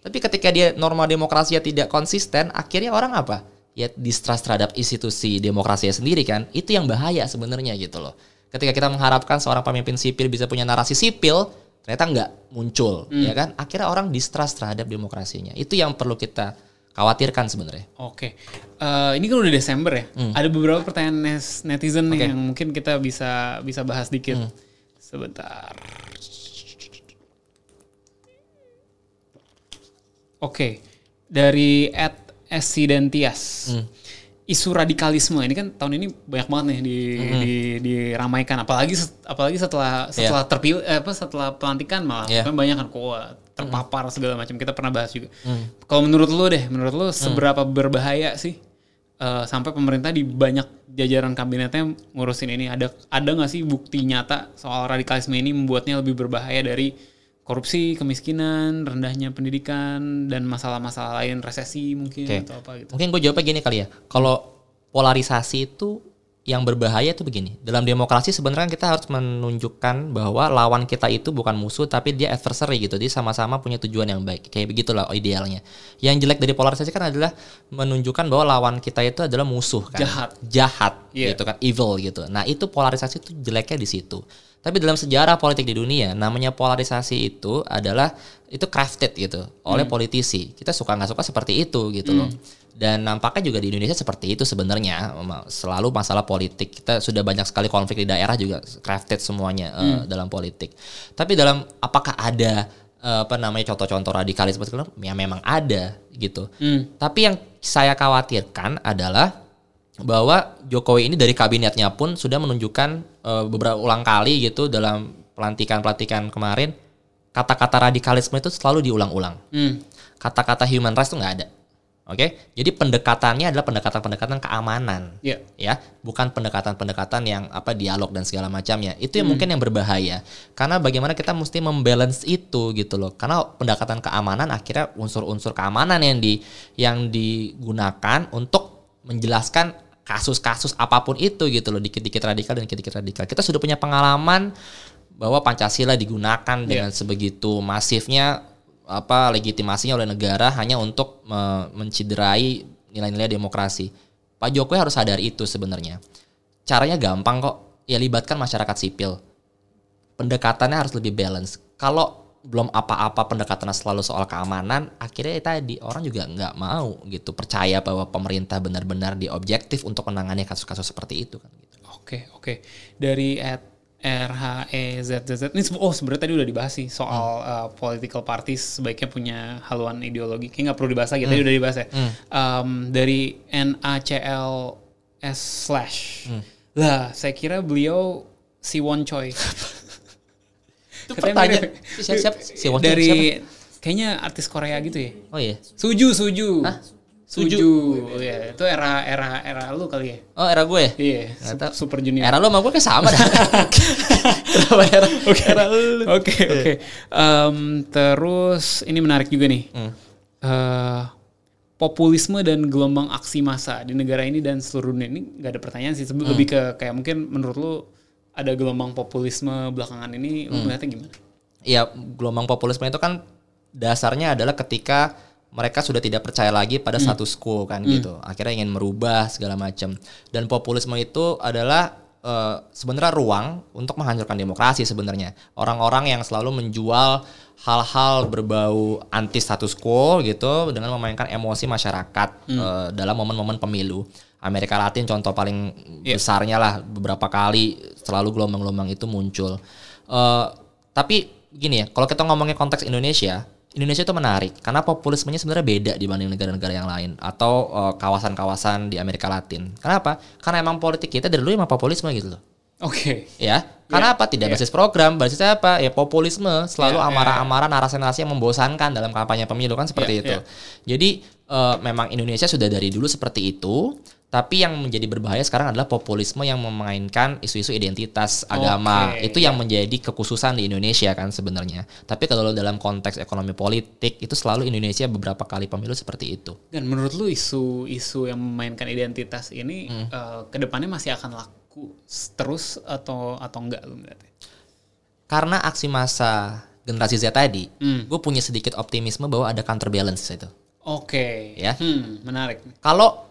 Tapi ketika dia norma demokrasinya tidak konsisten, akhirnya orang apa? Ya distrust terhadap institusi demokrasinya sendiri kan. Itu yang bahaya sebenarnya gitu loh. Ketika kita mengharapkan seorang pemimpin sipil bisa punya narasi sipil, ternyata nggak muncul, ya kan? Akhirnya orang distrust terhadap demokrasinya. Itu yang perlu kita khawatirkan sebenarnya. Oke, Eh, ini kan udah Desember ya. Hmm. Ada beberapa pertanyaan netizen nih Oke. yang mungkin kita bisa bisa bahas dikit. Hmm. Sebentar. Oke, dari at Esidentias. Hmm. Isu radikalisme ini kan tahun ini banyak banget nih di, Hmm. di diramaikan apalagi apalagi setelah setelah terpilih eh, apa setelah pelantikan malah Iya. kan banyak kan kuat terpapar segala macam kita pernah bahas juga. Hmm. Kalau menurut lu deh, menurut lu seberapa berbahaya sih eh, sampai pemerintah di banyak jajaran kabinetnya ngurusin ini ada ada nggak sih bukti nyata soal radikalisme ini membuatnya lebih berbahaya dari korupsi, kemiskinan, rendahnya pendidikan dan masalah-masalah lain resesi mungkin Oke. atau apa gitu. Mungkin gue jawabnya gini kali ya. Kalau polarisasi itu yang berbahaya itu begini. Dalam demokrasi sebenarnya kita harus menunjukkan bahwa lawan kita itu bukan musuh tapi dia adversary gitu. Dia sama-sama punya tujuan yang baik. Kayak begitulah idealnya. Yang jelek dari polarisasi kan adalah menunjukkan bahwa lawan kita itu adalah musuh kan. Jahat. Jahat Iya. gitu kan, evil gitu. Nah, itu polarisasi itu jeleknya di situ. Tapi dalam sejarah politik di dunia, namanya polarisasi itu adalah itu crafted gitu oleh politisi. Kita suka nggak suka seperti itu gitu loh. Dan nampaknya juga di Indonesia seperti itu sebenarnya selalu masalah politik. Kita sudah banyak sekali konflik di daerah juga crafted semuanya eh, dalam politik. Tapi dalam apakah ada eh, apa namanya contoh-contoh radikalisme segala ya memang ada gitu. Tapi yang saya khawatirkan adalah bahwa Jokowi ini dari kabinetnya pun sudah menunjukkan eh, beberapa ulang kali gitu dalam pelantikan-pelantikan kemarin kata-kata radikalisme itu selalu diulang-ulang. Hmm. Kata-kata human rights itu nggak ada. Oke, jadi pendekatannya adalah pendekatan-pendekatan keamanan, Iya. ya, bukan pendekatan-pendekatan yang apa dialog dan segala macamnya. Itu yang mungkin yang berbahaya, karena bagaimana kita mesti membalance itu gitu loh. Karena pendekatan keamanan akhirnya unsur-unsur keamanan yang di yang digunakan untuk menjelaskan kasus-kasus apa pun itu gitu loh, dikit-dikit radikal dan dikit-dikit radikal. Kita sudah punya pengalaman bahwa Pancasila digunakan dengan sebegitu masifnya apa legitimasinya oleh negara hanya untuk me- menciderai nilai-nilai demokrasi. Pak Jokowi harus sadar itu sebenarnya. Caranya gampang kok. Ya libatkan masyarakat sipil. Pendekatannya harus lebih balance. Kalau belum apa-apa pendekatannya selalu soal keamanan, akhirnya ya tadi orang juga nggak mau gitu percaya bahwa pemerintah benar-benar diobjektif untuk menangani kasus-kasus seperti itu kan gitu. Oke, oke. Dari at RHEZZZ ini oh sebenarnya tadi udah dibahas sih soal uh, political parties sebaiknya punya haluan ideologi. Kayaknya nggak perlu dibahas lagi, tadi udah dibahas ya. Um, dari NACLS slash. Lah, saya kira beliau si Won Choi. Itu Katanya pertanyaan mirip- siapa, siapa? Si Won Choi dari siapa? kayaknya artis Korea gitu ya. Oh iya. Suju, Suju. Hah? Suju. Suju. Oh, iya. Itu era era era lu kali ya. Oh era gue. Iya, Nggak Sup- tahu. Super Junior. Era lo sama gue kayak sama dah. Kenapa era? Oke, Era lu. oke, oke. Em, terus ini menarik juga nih. Hmm. Eh, populisme dan gelombang aksi massa di negara ini dan seluruh dunia ini nggak ada pertanyaan sih. Hmm. Sebelum Lebih ke kayak mungkin menurut lu ada gelombang populisme belakangan ini, Hmm. melihatnya gimana? ya gelombang populisme itu kan dasarnya adalah ketika mereka sudah tidak percaya lagi pada status quo kan gitu. Akhirnya ingin merubah segala macam. Dan populisme itu adalah eh, sebenarnya ruang untuk menghancurkan demokrasi sebenarnya. Orang-orang yang selalu menjual hal-hal berbau anti status quo gitu dengan memainkan emosi masyarakat eh, dalam momen-momen pemilu. Amerika Latin contoh paling besarnya lah beberapa kali selalu gelombang-gelombang itu muncul. Eh, tapi gini ya, kalau kita ngomongin konteks Indonesia, Indonesia itu menarik karena populismenya sebenarnya beda dibanding negara-negara yang lain atau eh, kawasan-kawasan di Amerika Latin. Kenapa? Karena emang politik kita dari dulu emang populisme gitu loh. Oke. Ya, karena apa? Tidak basis program, basisnya apa? Ya populisme, selalu Ya, ya, amarah-amarah narasi-narasi yang membosankan dalam kampanye pemilu kan seperti itu. Jadi eh, memang Indonesia sudah dari dulu seperti itu, tapi yang menjadi berbahaya sekarang adalah populisme yang memainkan isu-isu identitas agama. Itu yang menjadi kekhususan di Indonesia kan sebenarnya. Tapi kalau dalam konteks ekonomi politik itu selalu Indonesia beberapa kali pemilu seperti itu. Dan menurut lu isu-isu yang memainkan identitas ini Hmm. eh, ke depannya masih akan laku terus atau atau enggak lu melihatnya? Karena aksi massa generasi Z tadi, Hmm. gue punya sedikit optimisme bahwa ada counterbalance itu. Oke. Ya. Hmm, menarik. Kalau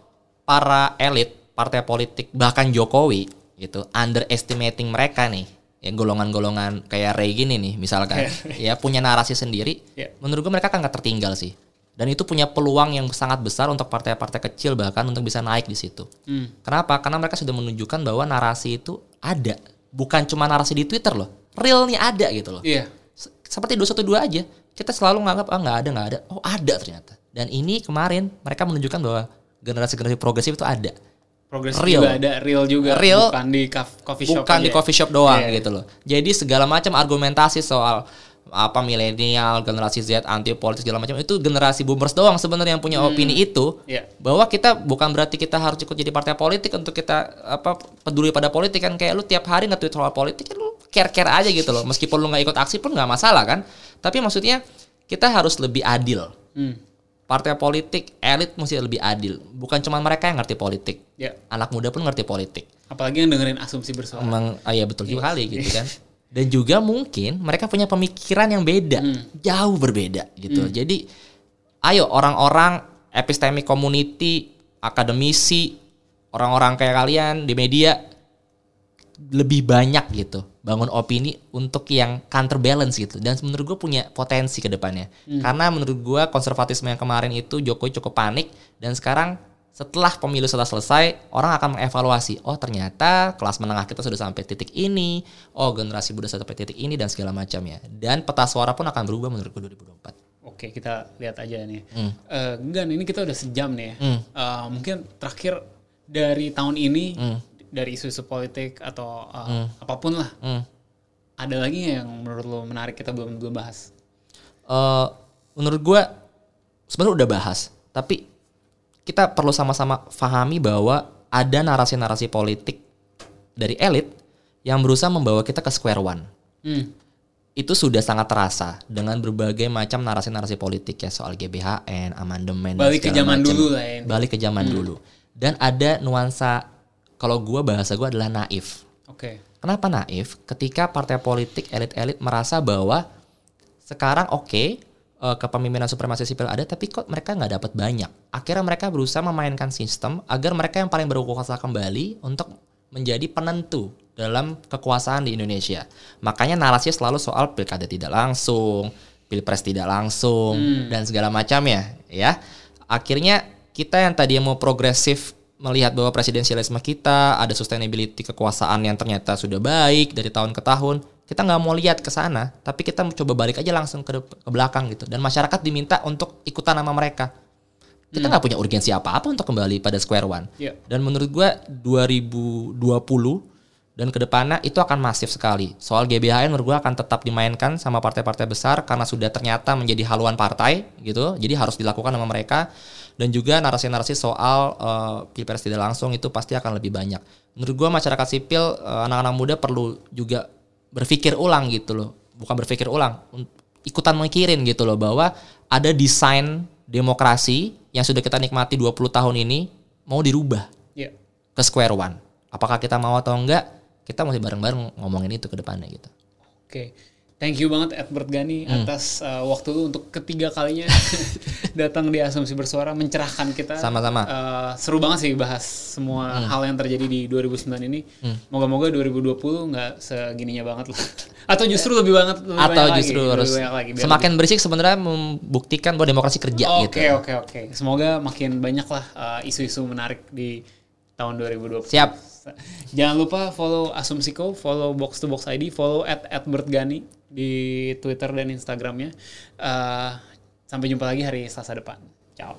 para elit partai politik bahkan Jokowi gitu underestimating mereka nih. Ya golongan-golongan kayak Ray gini nih misalkan. Ya punya narasi sendiri. Ya. menurut gue mereka kan nggak tertinggal sih. Dan itu punya peluang yang sangat besar untuk partai-partai kecil bahkan untuk bisa naik di situ. Hmm. kenapa? Karena mereka sudah menunjukkan bahwa narasi itu ada. Bukan cuma narasi di Twitter loh. Realnya ada gitu loh. Iya. Se- seperti 212 aja. Kita selalu nganggap ah nggak ada nggak ada. Oh ada ternyata. Dan ini kemarin mereka menunjukkan bahwa generasi-generasi progresif itu ada. Progres Real. juga ada, real juga. Real. Bukan di coffee shop Bukan di coffee shop doang Iya. gitu loh. Jadi segala macam argumentasi soal apa milenial, generasi Z, anti politik segala macam itu generasi boomers doang sebenarnya yang punya opini itu. Iya. Bahwa kita bukan berarti kita harus ikut jadi partai politik untuk kita apa peduli pada politik kan kayak lu tiap hari nge-tweet soal politik kan lu care-care aja gitu loh. Meskipun lu nggak ikut aksi pun nggak masalah kan. Tapi maksudnya kita harus lebih adil. Hmm. Partai politik elit mesti lebih adil. Bukan cuma mereka yang ngerti politik. Ya. Anak muda pun ngerti politik. Apalagi yang dengerin asumsi bersuara. Emang ah, iya betul juga kali gitu kan. Dan juga mungkin mereka punya pemikiran yang beda, jauh berbeda gitu. Jadi ayo orang-orang epistemic community, akademisi, orang-orang kayak kalian di media lebih banyak gitu bangun opini untuk yang counterbalance gitu dan menurut gue punya potensi ke depannya karena menurut gue konservatisme yang kemarin itu Jokowi cukup panik dan sekarang setelah pemilu sudah selesai orang akan mengevaluasi oh ternyata kelas menengah kita sudah sampai titik ini oh generasi muda sudah sampai titik ini dan segala macamnya dan peta suara pun akan berubah menurut gue 2024 Oke, kita lihat aja nih. Hmm. Eh, Gan, ini kita udah sejam nih ya. Hmm. Eh, mungkin terakhir dari tahun ini, Hmm. Dari isu-isu politik atau eh, apa pun lah, Hmm. ada lagi yang menurut lo menarik kita belum belum bahas? eh menurut gue sebenarnya udah bahas, tapi kita perlu sama-sama pahami bahwa ada narasi-narasi politik dari elit yang berusaha membawa kita ke square one. Hmm. Itu sudah sangat terasa dengan berbagai macam narasi-narasi politik ya soal GBHN, amandemen, dan Balik ke zaman macam. dulu lah ya. Balik ke zaman dulu. Dan ada nuansa kalau gue bahasa gue adalah naif. Oke. Kenapa naif? Ketika partai politik elit-elit merasa bahwa sekarang oke eh, kepemimpinan supremasi sipil ada, tapi kok mereka nggak dapat banyak. Akhirnya mereka berusaha memainkan sistem agar mereka yang paling berkuasa kembali untuk menjadi penentu dalam kekuasaan di Indonesia. Makanya narasinya selalu soal pilkada tidak langsung, pilpres tidak langsung, dan segala macamnya, ya. Akhirnya kita yang tadi mau progresif melihat bahwa presidensialisme kita ada sustainability kekuasaan yang ternyata sudah baik dari tahun ke tahun kita nggak mau lihat ke sana tapi kita coba balik aja langsung ke, ke belakang gitu dan masyarakat diminta untuk ikutan sama mereka kita nggak punya urgensi apa-apa untuk kembali pada square one Iya. dan menurut gua 2020 dan ke depannya itu akan masif sekali. Soal GBHN menurut gua akan tetap dimainkan sama partai-partai besar karena sudah ternyata menjadi haluan partai gitu. Jadi harus dilakukan sama mereka dan juga narasi-narasi soal eh, pilpres tidak langsung itu pasti akan lebih banyak. Menurut gua masyarakat sipil eh, anak-anak muda perlu juga berpikir ulang gitu loh. Bukan berpikir ulang, ikutan mikirin gitu loh bahwa ada desain demokrasi yang sudah kita nikmati 20 tahun ini mau dirubah Iya. ke square one. Apakah kita mau atau enggak? Kita masih bareng-bareng ngomongin itu ke depannya gitu. Oke. Thank you banget Edward Gani Hmm. atas uh, waktu lu untuk ketiga kalinya datang di Asumsi Bersuara mencerahkan kita. Sama-sama. Hmm. Uh, seru banget sih bahas semua hal yang terjadi di 2009 ini. Moga-moga 2020 nggak segininya banget lah. Atau justru lebih banget lebih Atau justru lagi, harus lebih banyak lagi, semakin berisik sebenarnya membuktikan bahwa demokrasi kerja Oke gitu. oke oke. Semoga makin banyak lah uh, isu-isu menarik di tahun 2020. Siap. Jangan lupa follow Asumsiko, follow Box to Box ID, follow at Edward Gani di Twitter dan Instagramnya. Uh, sampai jumpa lagi hari Selasa depan. Ciao.